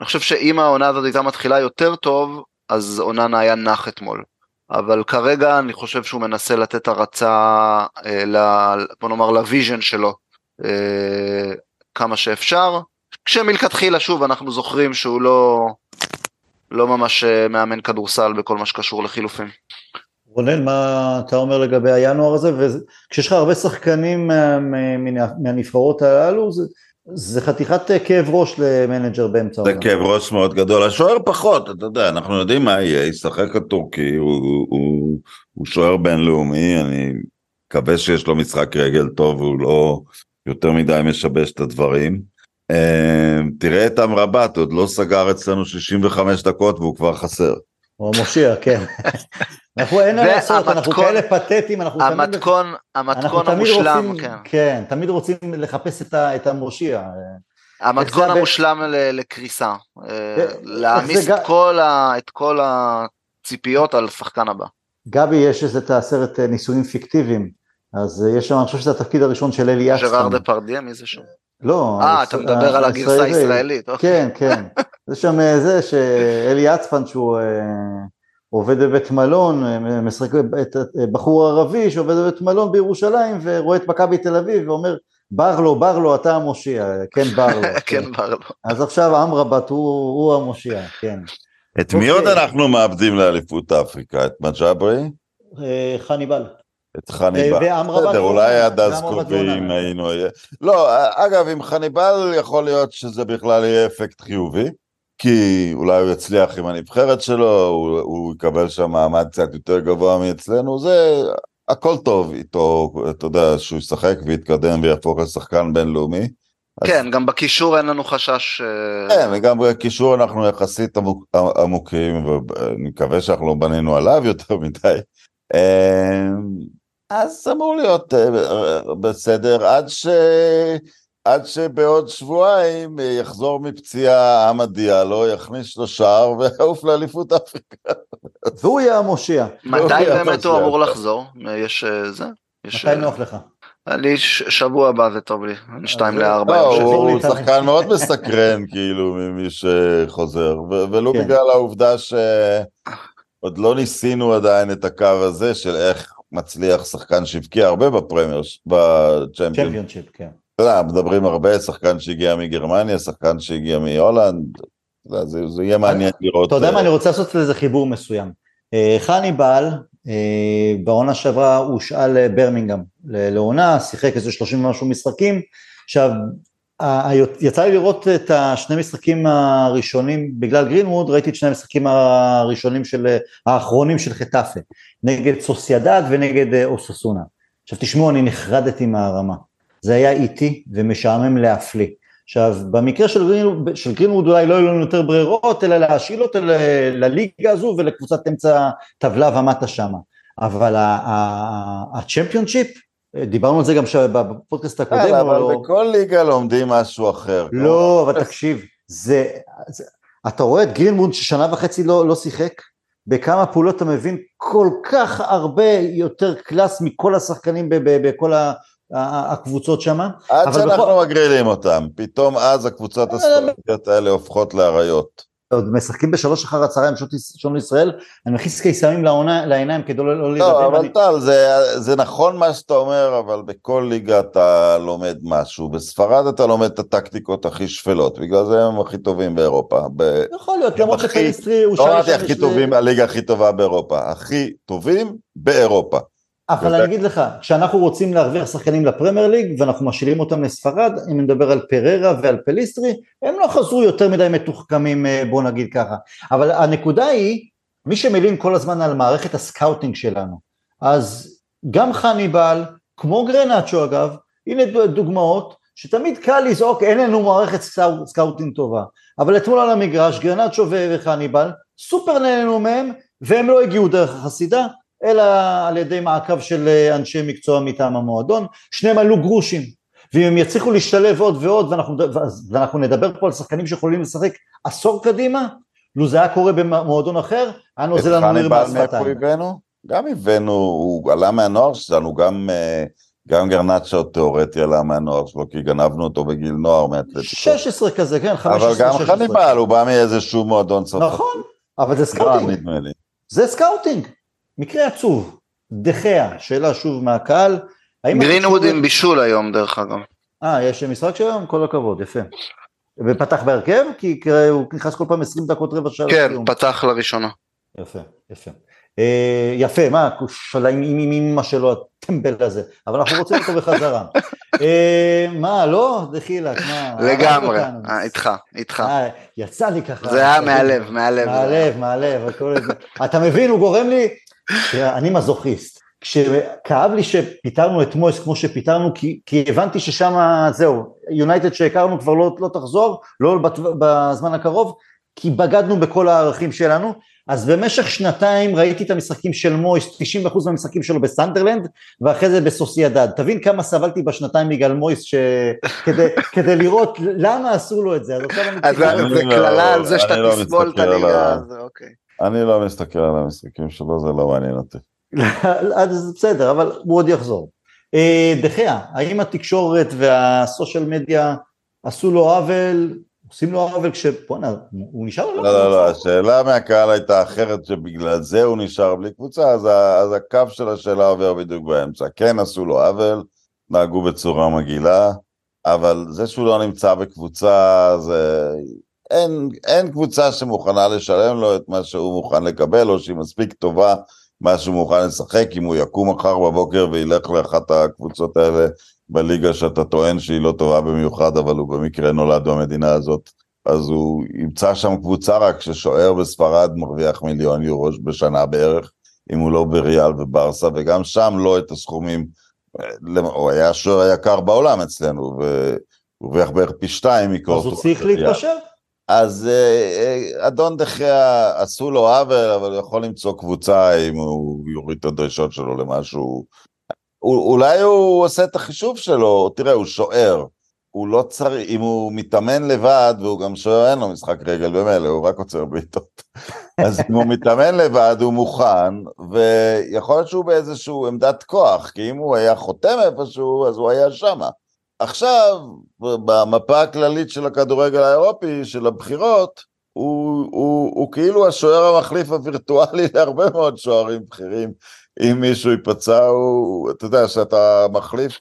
[SPEAKER 2] אני חושב שאם העונה הזאת הייתה מתחילה יותר טוב, אז אוננה היה נח אתמול. אבל כרגע אני חושב שהוא מנסה לתת הרצה, אה, ל, בוא נאמר ל vision שלו, אה, כמה שאפשר, כשמלכתחילה שוב אנחנו זוכרים שהוא לא, לא ממש אה, מאמן כדורסל בכל מה שקשור לחילופים.
[SPEAKER 1] רונן, מה אתה אומר לגבי הינואר הזה? וכשיש לך הרבה שחקנים מה, מה, מהנבחרות הללו, זה, זה חתיכת כאב ראש למנג'ר באמצע
[SPEAKER 3] העונה. זה כאב ראש מאוד גדול, השוער פחות, אתה יודע, אנחנו יודעים מה יהיה, ישחק הטורקי, הוא, הוא, הוא, הוא שוער בינלאומי, אני מקווה שיש לו משחק רגל טוב, הוא לא יותר מדי משבש את הדברים. אה, תראה את אמרבת, עוד לא סגר אצלנו 65 דקות והוא כבר חסר.
[SPEAKER 1] הוא מושיע, כן. אנחנו אין מה לעשות, אנחנו כאלה פתטיים, אנחנו
[SPEAKER 2] תמיד... המתכון, המתכון המושלם, כן.
[SPEAKER 1] כן, תמיד רוצים לחפש את המושיע.
[SPEAKER 2] המתכון המושלם לקריסה, אה, להעמיס את כל הציפיות על שחקן הבא.
[SPEAKER 1] גבי, יש את הסרט אה, ניסויים פיקטיביים, אז יש שם, אני חושב שזה התפקיד הראשון של אלי יצפן.
[SPEAKER 2] ז'ראר דה פרדיה, מי זה שם?
[SPEAKER 1] לא.
[SPEAKER 2] אה, אתה מדבר על הגרסה הישראלית.
[SPEAKER 1] אוקיי. כן, כן. זה שם אה, זה שאלי יצפן שהוא אה, עובד בבית מלון, אה, משחק את בחור ערבי שעובד בבית מלון בירושלים ורואה את מכבי תל אביב ואומר ברלו, ברלו, אתה המושיע, כן ברלו. [LAUGHS]
[SPEAKER 2] כן ברלו.
[SPEAKER 1] אז עכשיו אמרבת הוא המושיע, כן.
[SPEAKER 3] את מי עוד אוקיי. אנחנו מאבדים לאליפות אפריקה? את מג'אברי?
[SPEAKER 1] חניבל.
[SPEAKER 3] את חניבל. בסדר, אולי עד אז קרובים היינו... לא, אגב, עם חניבל יכול להיות שזה בכלל יהיה אפקט חיובי, כי אולי הוא יצליח עם הנבחרת שלו, הוא, הוא יקבל שם מעמד קצת יותר גבוה מאצלנו, זה הכל טוב איתו, אתה יודע, שהוא ישחק ויתקדם ויהפוך לשחקן בינלאומי.
[SPEAKER 2] כן, אז... גם בקישור אין לנו חשש...
[SPEAKER 3] אה, כן, וגם בקישור אנחנו יחסית עמוק, עמוקים, ואני מקווה שאנחנו לא בנינו עליו יותר מדי. אה, אז אמור להיות אה, בסדר, עד, ש... עד שבעוד שבועיים אה, יחזור מפציעה עמד דיאלו, יכניס לו שער [LAUGHS] ויעוף לאליפות אפריקה.
[SPEAKER 1] והוא יהיה המושיע.
[SPEAKER 2] מתי באמת הוא אמור לחזור? יש אה, זה?
[SPEAKER 1] מתי נוח לך?
[SPEAKER 2] אני שבוע הבא זה טוב לי, שתיים לארבע.
[SPEAKER 3] לא, הוא שחקן מאוד מסקרן כאילו ממי שחוזר, ולו כן. בגלל העובדה שעוד לא ניסינו עדיין את הקו הזה של איך מצליח שחקן שהבקיע הרבה בפרמייר,
[SPEAKER 1] בצ'מפיונשיפ, כן.
[SPEAKER 3] אתה יודע, מדברים הרבה, שחקן שהגיע מגרמניה, שחקן שהגיע מהולנד, זה, זה יהיה מעניין לראות.
[SPEAKER 1] אתה יודע מה, אה, אני רוצה לעשות לזה חיבור מסוים. אה, חניבל, אה, בעונה שעברה הושאל לברמינגהם לעונה, שיחק איזה 30 ומשהו משחקים. עכשיו, יצא לי לראות את השני משחקים הראשונים, בגלל גרינווד, ראיתי את שני המשחקים הראשונים של, האחרונים של חטאפה, נגד סוסיידד ונגד אוססונה. עכשיו תשמעו, אני נחרדתי מהרמה. זה היה איטי ומשעמם להפליא. עכשיו, במקרה של גרינווד, של גרינווד אולי לא היו לנו יותר ברירות, אלא להשאיל אותו לליגה הזו ולקבוצת אמצע טבלה ומטה שמה. אבל הצ'מפיונשיפ, דיברנו על זה גם בפודקאסט הקודם.
[SPEAKER 3] אבל לא... בכל ליגה לומדים משהו אחר.
[SPEAKER 1] לא, אבל תקשיב, זה, זה, אתה רואה את גרינווד ששנה וחצי לא, לא שיחק, בכמה פעולות אתה מבין כל כך הרבה יותר קלאס מכל השחקנים בכל הקבוצות שם.
[SPEAKER 3] עד שאנחנו בכל... מגרילים אותם, פתאום אז הקבוצות הספורטיות האלה הופכות לאריות.
[SPEAKER 1] עוד משחקים בשלוש אחר הצהריים שעון ישראל, אני מכניס קיסמים לעיניים כדי לא, לא להירדם.
[SPEAKER 3] לא, אבל טל, זה, זה נכון מה שאתה אומר, אבל בכל ליגה אתה לומד משהו. בספרד אתה לומד את הטקטיקות הכי שפלות, בגלל זה הם הכי טובים באירופה. ב...
[SPEAKER 1] יכול להיות, למרות שפליסטרי
[SPEAKER 3] הוא... לא אמרתי הכי טובים, הליגה הכי טובה באירופה, הכי טובים באירופה.
[SPEAKER 1] אבל אני אגיד לך, כשאנחנו רוצים להרוויח שחקנים לפרמייר ליג ואנחנו משאירים אותם לספרד, אם נדבר על פררה ועל פליסטרי, הם לא חזרו יותר מדי מתוחכמים אה, בוא נגיד ככה. אבל הנקודה היא, מי שמלין כל הזמן על מערכת ה scouting שלנו, אז גם חניבל, כמו גרנצ'ו אגב, הנה דוגמאות שתמיד קל לזעוק אין לנו מערכת scouting טובה, אבל אתמול על המגרש גרנצ'ו וחניבל סופר נהנו מהם והם לא הגיעו דרך החסידה אלא על ידי מעקב של אה, אנשי מקצוע מטעם המועדון, שניהם עלו גרושים, ואם הם יצליחו להשתלב עוד ועוד, ואנחנו, ואנחנו נדבר פה על שחקנים שיכולים לשחק עשור קדימה, לו זה היה קורה במועדון אחר, היה נוזל לנו ריר
[SPEAKER 3] מהשפתיים. גם הבאנו, הוא עלה מהנוער שלנו, גם, אה, גם גרנצ'ו תיאורטי עלה מהנוער שלו, כי גנבנו אותו בגיל נוער מאתלטיקו.
[SPEAKER 1] 16 כזה, כן, 15,
[SPEAKER 3] אבל גם חניבל, הוא בא מאיזשהו מועדון
[SPEAKER 1] צרפתי. נכון, אבל זה scouting. זה scouting. מקרה עצוב, דחיה, שאלה שוב מהקהל.
[SPEAKER 2] גרינווד עם בישול היום דרך אגב.
[SPEAKER 1] אה, יש משחק שלהם? כל הכבוד, יפה. ופתח בהרכב? כי הוא נכנס כל פעם 20 דקות רבע שעה
[SPEAKER 2] כן,
[SPEAKER 1] לסיום.
[SPEAKER 2] פתח לראשונה.
[SPEAKER 1] יפה, יפה. אה, יפה, מה, שאלה עם אמא שלו הטמבל הזה, אבל אנחנו רוצים אותו בחזרה. [LAUGHS] אה, מה, לא? דחילק, מה?
[SPEAKER 2] לגמרי. אה, איתך, איתך.
[SPEAKER 1] אה, יצא לי ככה.
[SPEAKER 2] זה היה מהלב, מהלב.
[SPEAKER 1] מהלב, מהלב. אתה מבין, הוא גורם לי, תראה, אני מזוכיסט. כשכאב לי שפיטרנו את מויס כמו שפיטרנו, כי, כי הבנתי ששם, זהו, יונייטד שהכרנו כבר לא, לא תחזור, לא בת- בזמן הקרוב, כי בגדנו בכל הערכים שלנו, אז במשך שנתיים ראיתי את המשחקים של מויס, 90% מהמשחקים שלו בסנדרלנד, ואחרי זה בסוסיידד. תבין כמה סבלתי בשנתיים בגלל מויס, ש... כדי, כדי לראות למה עשו לו את זה, אז עכשיו אני
[SPEAKER 2] אז
[SPEAKER 1] צריך
[SPEAKER 2] זה-
[SPEAKER 3] לא-
[SPEAKER 2] קללה על זה שאתה
[SPEAKER 3] לא
[SPEAKER 2] תסבול את הליגה, אוקיי.
[SPEAKER 3] אני לא מסתכל על המשחקים שלו, זה לא מעניין אותי. [LAUGHS]
[SPEAKER 1] אז בסדר, אבל הוא עוד יחזור. אה, דחיה, האם התקשורת והסושיאל מדיה עשו לו עוול, עושים לו עוול כש... בוא'נה, הוא נשאר?
[SPEAKER 3] לא, לא, לא, השאלה מהקהל הייתה אחרת שבגלל זה הוא נשאר בלי קבוצה, אז, אז הקו של השאלה עובר בדיוק באמצע. כן עשו לו עוול, נהגו בצורה מגעילה, אבל זה שהוא לא נמצא בקבוצה, זה... אין, אין קבוצה שמוכנה לשלם לו את מה שהוא מוכן לקבל, או שהיא מספיק טובה, מה שהוא מוכן לשחק, אם הוא יקום מחר בבוקר וילך לאחת הקבוצות האלה בליגה שאתה טוען שהיא לא טובה במיוחד, אבל הוא במקרה נולד במדינה הזאת, אז הוא ימצא שם קבוצה רק ששוער בספרד מרוויח מיליון יורו בשנה בערך, אם הוא לא בריאל וברסה, וגם שם לא את הסכומים, הוא היה השוער היקר בעולם אצלנו, והוא הרוויח בערך פי שתיים
[SPEAKER 1] אז
[SPEAKER 3] מקורטו.
[SPEAKER 1] הוא צריך להתפשר?
[SPEAKER 3] אז אה, אה, אדון דחיה עשו לו עוול, אבל הוא יכול למצוא קבוצה אם הוא יוריד את הדרישות שלו למשהו. אולי הוא עושה את החישוב שלו, תראה, הוא שוער. הוא לא צריך, אם הוא מתאמן לבד, והוא גם שוער, אין לו משחק רגל במילא, הוא רק עוצר בעיטות. [LAUGHS] אז אם הוא מתאמן לבד, הוא מוכן, ויכול להיות שהוא באיזשהו עמדת כוח, כי אם הוא היה חותם איפשהו, אז הוא היה שמה. עכשיו, במפה הכללית של הכדורגל האירופי, של הבחירות, הוא, הוא, הוא כאילו השוער המחליף הווירטואלי [LAUGHS] להרבה מאוד שוערים בכירים. אם מישהו ייפצע, הוא, אתה יודע, שאתה מחליף,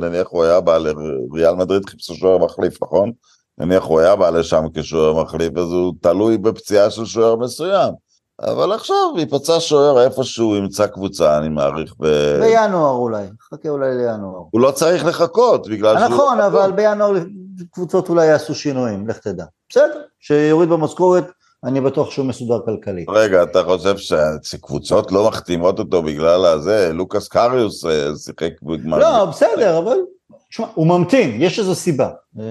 [SPEAKER 3] נניח הוא היה בא לריאל מדריד, חיפשו שוער מחליף, נכון? נניח הוא היה בא לשם כשוער מחליף, אז הוא תלוי בפציעה של שוער מסוים. אבל עכשיו ייפצע שוער איפשהו, ימצא קבוצה, אני מעריך, ב...
[SPEAKER 1] בינואר אולי, חכה אולי לינואר.
[SPEAKER 3] הוא לא צריך לחכות, בגלל שהוא...
[SPEAKER 1] נכון, אבל. בינואר קבוצות אולי יעשו שינויים, לך תדע. בסדר, שיוריד במשכורת, אני בטוח שהוא מסודר כלכלית.
[SPEAKER 3] רגע, אתה חושב שקבוצות לא מחתימות אותו בגלל הזה? לוקאס קריוס אה, שיחק בגמר...
[SPEAKER 1] לא, בסדר, אבל, תשמע, הוא ממתין, יש איזו סיבה. אה,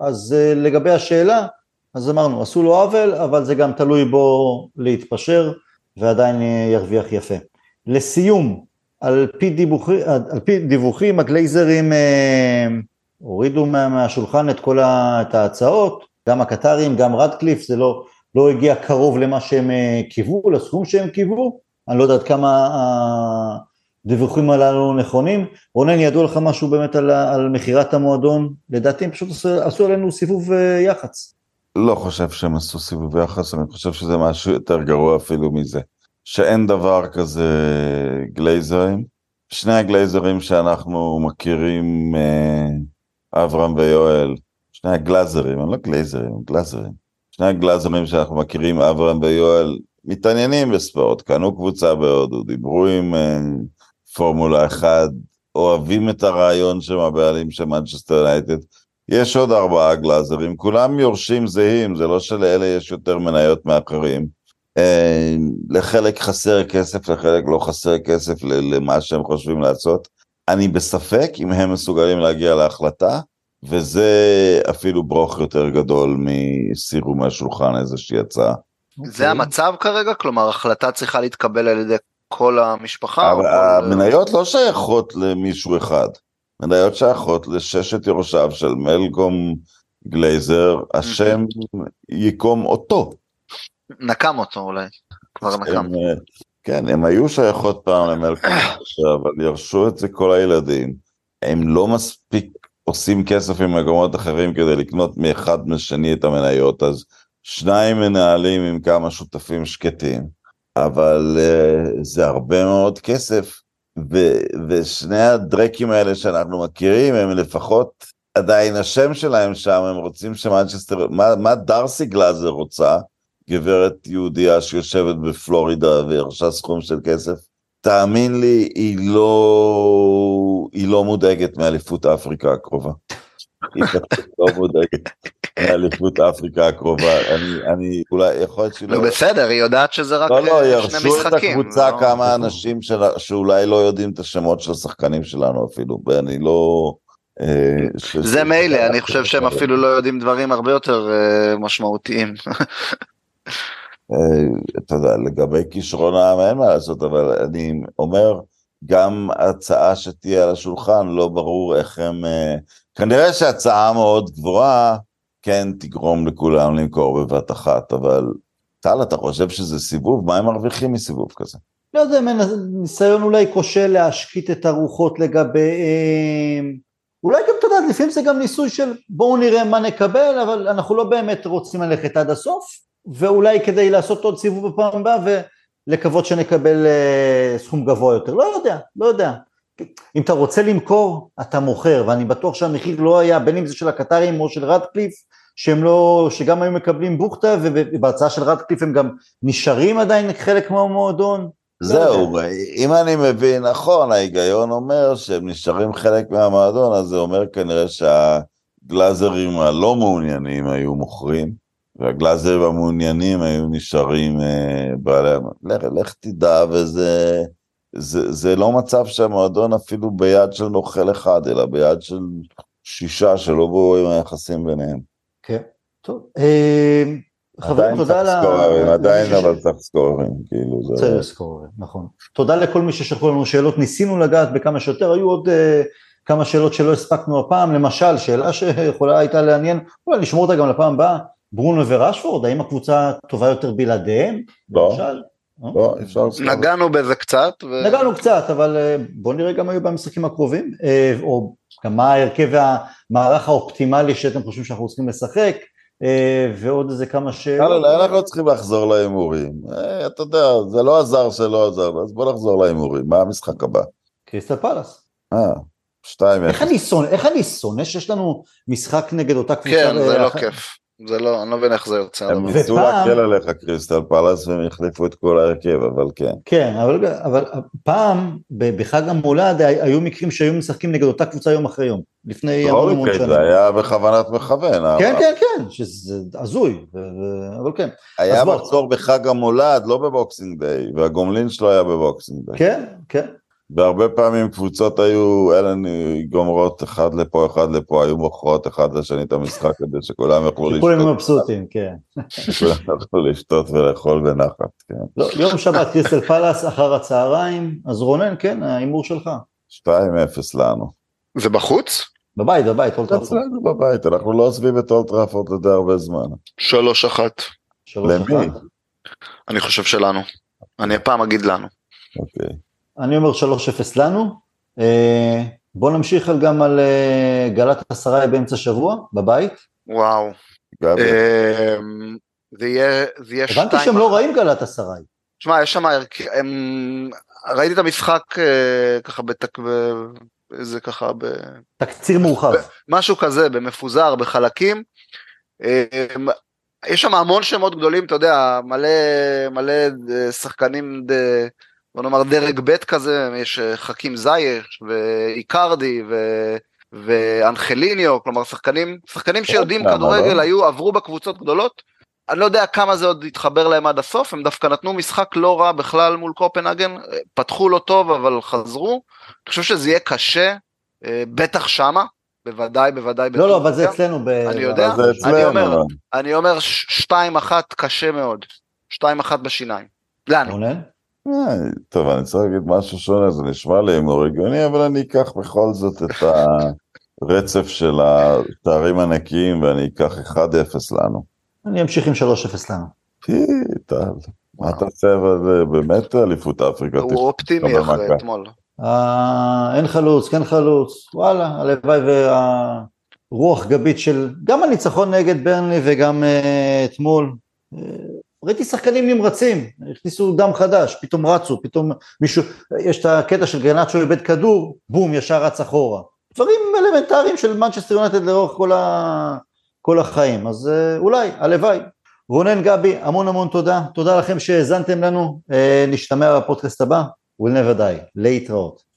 [SPEAKER 1] אז אה, לגבי השאלה, אז אמרנו, עשו לו עוול, אבל זה גם תלוי בו להתפשר, ועדיין ירוויח יפה. לסיום, על פי, דיווחי, על פי דיווחים, הגלייזרים אה, הורידו מה, מהשולחן את כל ה, את ההצעות, גם הקטרים, גם רדקליף, זה לא, לא הגיע קרוב למה שהם אה, קיוו, לסכום שהם קיוו, אני לא יודע עד כמה הדיווחים הללו נכונים. רונן, ידוע לך משהו באמת על, על מכירת המועדון? לדעתי הם פשוט עשו, עשו עלינו סיבוב אה, יח"צ.
[SPEAKER 3] לא חושב שהם עשו סיבוב יחס, אני חושב שזה משהו יותר גרוע אפילו מזה. שאין דבר כזה גלייזרים. שני הגלייזרים שאנחנו מכירים, אה, אברהם ויואל, שני הגלאזרים, הם לא גלייזרים, הם גלאזרים. שני הגלאזרים שאנחנו מכירים, אברהם ויואל, מתעניינים בספורט, קנו קבוצה בהודו, דיברו עם אה, פורמולה 1, אוהבים את הרעיון שהם הבעלים של מנצ'סטר יונייטד. יש עוד ארבעה גלאזרים, כולם יורשים זהים, זה לא שלאלה יש יותר מניות מאחרים. אה, לחלק חסר כסף, לחלק לא חסר כסף למה שהם חושבים לעשות. אני בספק אם הם מסוגלים להגיע להחלטה, וזה אפילו ברוך יותר גדול מסירו מהשולחן איזושהי הצעה.
[SPEAKER 2] זה המצב כרגע? כלומר, החלטה צריכה להתקבל על ידי כל המשפחה?
[SPEAKER 3] אבל
[SPEAKER 2] כל-
[SPEAKER 3] המניות לא שייכות למישהו אחד, מניות שייכות לששת יורשיו של מלקום גלייזר, השם ייקום אותו.
[SPEAKER 2] נקם אותו אולי. כבר נקם.
[SPEAKER 3] אה, כן, הם היו שייכות פעם למלקום גלייזר, אבל ירשו את זה כל הילדים. הם לא מספיק עושים כסף ממקומות אחרים כדי לקנות מאחד משני את המניות, אז שניים מנהלים עם כמה שותפים שקטים, אבל uh, זה הרבה מאוד כסף ו- ושני הדרקים האלה שאנחנו מכירים, הם לפחות עדיין השם שלהם שם, הם רוצים שמנצ'סטר, מה, מה דרסי גלאזר רוצה? גברת יהודייה שיושבת בפלורידה והרשה סכום של כסף, תאמין לי, היא לא, היא לא מודאגת מאליפות אפריקה הקרובה. היא לא מודאגת מאליפות אפריקה הקרובה. אני, אני, אולי, יכול להיות שהיא
[SPEAKER 2] לא... בסדר, היא יודעת שזה רק
[SPEAKER 3] לא, לא,
[SPEAKER 2] אה,
[SPEAKER 3] ירשו
[SPEAKER 2] שני
[SPEAKER 3] את
[SPEAKER 2] משחקים.
[SPEAKER 3] הקבוצה
[SPEAKER 2] לא-
[SPEAKER 3] כמה אנשים של- שאולי לא יודעים את השמות של השחקנים שלנו אפילו, ואני לא... אה,
[SPEAKER 2] זה מילא, אני חושב שהם אפילו לא יודעים דברים הרבה יותר אה, משמעותיים.
[SPEAKER 3] אתה יודע, לגבי כישרון העם אין מה לעשות, אבל אני אומר, גם הצעה שתהיה על השולחן, לא ברור איך הם... אה, כנראה שהצעה מאוד גבוהה, כן תגרום לכולם למכור בבת אחת, אבל טל, אתה חושב שזה סיבוב? מה הם מרוויחים מסיבוב כזה?
[SPEAKER 1] לא יודע, ניסיון אולי כושל להשקיט את הרוחות לגביהם. אולי גם, אתה יודע, לפעמים זה גם ניסוי של בואו נראה מה נקבל, אבל אנחנו לא באמת רוצים ללכת עד הסוף, ואולי כדי לעשות עוד סיבוב בפעם הבאה ולקוות שנקבל אה, סכום גבוה יותר. לא יודע, לא יודע. אם אתה רוצה למכור, אתה מוכר, ואני בטוח שהמחיר לא היה, בין אם זה של הקטרים או של רדקליף, שהם לא, שגם היו מקבלים בוכטה, ובהצעה של רדקליף הם גם נשארים עדיין חלק מהמועדון. לא
[SPEAKER 3] זהו, אם אני מבין נכון, ההיגיון אומר שהם נשארים חלק מהמועדון, אז זה אומר כנראה שהגלאזרים הלא מעוניינים היו מוכרים, והגלאזרים המעוניינים היו נשארים אה, בעלי... לך, לך תדע, וזה זה, זה לא מצב שהמועדון אפילו ביד של נוכל אחד, אלא ביד של שישה שלא ברורים היחסים ביניהם.
[SPEAKER 1] כן, טוב. אה, חברים, תודה
[SPEAKER 3] צריך
[SPEAKER 1] ל...
[SPEAKER 3] סקוררים, עדיין אבל צריך סקוררים, כאילו זה...
[SPEAKER 1] צריך לזכור, נכון. תודה לכל מי ששלחו לנו שאלות, ניסינו לגעת בכמה שיותר, היו עוד uh, כמה שאלות שלא הספקנו הפעם, למשל, שאלה שיכולה הייתה לעניין, אולי נשמור אותה גם לפעם הבאה, ברונו ורשפורד, האם הקבוצה טובה יותר בלעדיהם?
[SPEAKER 3] לא.
[SPEAKER 1] למשל?
[SPEAKER 3] לא, אפשר.
[SPEAKER 2] נגענו בזה קצת. ו-
[SPEAKER 1] נגענו קצת, אבל אה, בוא נראה גם היו במשחקים הקרובים, אה, או גם מה ההרכב והמערך האופטימלי שאתם חושבים שאנחנו צריכים לשחק, אה, ועוד איזה כמה שאלות.
[SPEAKER 3] לא, לא, אנחנו לא צריכים לחזור להימורים. אה, אתה יודע, זה לא עזר שלא עזר, אז בוא נחזור להימורים. מה המשחק הבא?
[SPEAKER 1] קריסטל פלאס.
[SPEAKER 3] אה, שתיים
[SPEAKER 1] איך
[SPEAKER 3] אפס.
[SPEAKER 1] אני שונא, שיש לנו משחק נגד אותה קבוצה.
[SPEAKER 2] כן, זה לא כיף. זה לא, אני לא מבין איך זה יוצא.
[SPEAKER 3] הם ניסו להקל עליך קריסטל פלאס והם החליפו את כל ההרכב, אבל כן.
[SPEAKER 1] כן, אבל, אבל פעם בחג המולד היו מקרים שהיו משחקים נגד אותה קבוצה יום אחרי יום, לפני המון המון שנים.
[SPEAKER 3] זה היה בכוונת מכוון.
[SPEAKER 1] כן,
[SPEAKER 3] אבל
[SPEAKER 1] כן, כן, שזה הזוי, אבל כן.
[SPEAKER 3] היה. מחזור בחג המולד, לא ב Boxing Day, והגומלין שלו היה ב Boxing Day.
[SPEAKER 1] כן, כן,
[SPEAKER 3] והרבה פעמים קבוצות היו, אלה גומרות אחד לפה, אחד לפה, היו מוכרות אחד לשני את המשחק כדי שכולם יוכלו
[SPEAKER 1] כולם
[SPEAKER 3] לשתות,
[SPEAKER 1] מבסוטים, כן.
[SPEAKER 3] כולם יוכלו לשתות ולאכול בנחת, כן.
[SPEAKER 1] לא, יום שבת קריסטל פלאס אחר הצהריים, אז רונן, כן, ההימור שלך.
[SPEAKER 3] 2-0 לנו.
[SPEAKER 2] זה בחוץ?
[SPEAKER 1] בבית, בבית, אולטראפורד.
[SPEAKER 3] אצלנו בבית, אנחנו לא עוזבים את אולטראפורד לדי הרבה זמן.
[SPEAKER 2] שלוש אחת.
[SPEAKER 1] שלוש
[SPEAKER 3] למי?
[SPEAKER 1] אחת.
[SPEAKER 2] אני חושב שלנו. אני הפעם אגיד לנו.
[SPEAKER 3] אוקיי.
[SPEAKER 1] אני אומר 3-0 לנו. אה, בוא נמשיך גם על אה, גלת עשרה באמצע שבוע, בבית.
[SPEAKER 2] וואו. אמ, זה יהיה זה יהיה שתיים.
[SPEAKER 1] הבנתי שהם לא רעים גלת עשרה.
[SPEAKER 2] תשמע, יש שם, הם- ראיתי את המשחק אה, ככה בתק... איזה ככה, ב...
[SPEAKER 1] תקציר מורחב.
[SPEAKER 2] משהו כזה, במפוזר, בחלקים. אמ, יש שם המון שמות גדולים, אתה יודע, מלא, מלא שחקנים, ד- בוא נאמר דרג ב' כזה, יש אה, חכים זייך ואיקרדי ו... ואנחליניו, כלומר שחקנים, שחקנים שיודעים
[SPEAKER 3] למה
[SPEAKER 2] כדורגל? היו, עברו בקבוצות גדולות. אני לא יודע כמה זה עוד יתחבר להם עד הסוף, הם דווקא נתנו משחק לא רע בכלל מול קופנהגן, אה, פתחו לא טוב אבל חזרו. אני חושב שזה יהיה קשה, אה, בטח שמה, בוודאי, בוודאי.
[SPEAKER 1] לא, לא, אבל זה. אצלנו. ב-
[SPEAKER 2] אני יודע.
[SPEAKER 3] זה
[SPEAKER 2] אני
[SPEAKER 3] אצלנו.
[SPEAKER 2] אומר,
[SPEAKER 3] אבל.
[SPEAKER 2] אני אומר ש- שתיים אחת קשה מאוד. שתיים אחת בשיניים. לנו.
[SPEAKER 3] אה, טוב, אני צריך להגיד משהו שונה, זה נשמע לי הימור הגיוני, אבל אני אקח בכל זאת את [LAUGHS] הרצף של התארים הנקיים ואני אקח 1-0 לנו.
[SPEAKER 1] אני אמשיך עם 3-0 לנו.
[SPEAKER 3] טל, מה אתה עושה אבל באמת אליפות אפריקה?
[SPEAKER 2] הוא אופטימי אחרי. אתמול.
[SPEAKER 1] אה, אין חלוץ, כן חלוץ, וואלה, הלוואי והרוח גבית של גם הניצחון נגד ברנלי וגם אה, אתמול. אה, ראיתי שחקנים נמרצים, הכניסו דם חדש, פתאום רצו, פתאום מישהו, יש את הקטע של גרנצ'ו איבד כדור, בום, ישר רץ אחורה. דברים אלמנטריים של מנצ'סטר יונטד לאורך כל, ה... כל החיים, אז אולי, הלוואי. רונן גבי, המון המון תודה, תודה לכם שהאזנתם לנו, נשתמע בפודקאסט הבא, we'll never die, להתראות.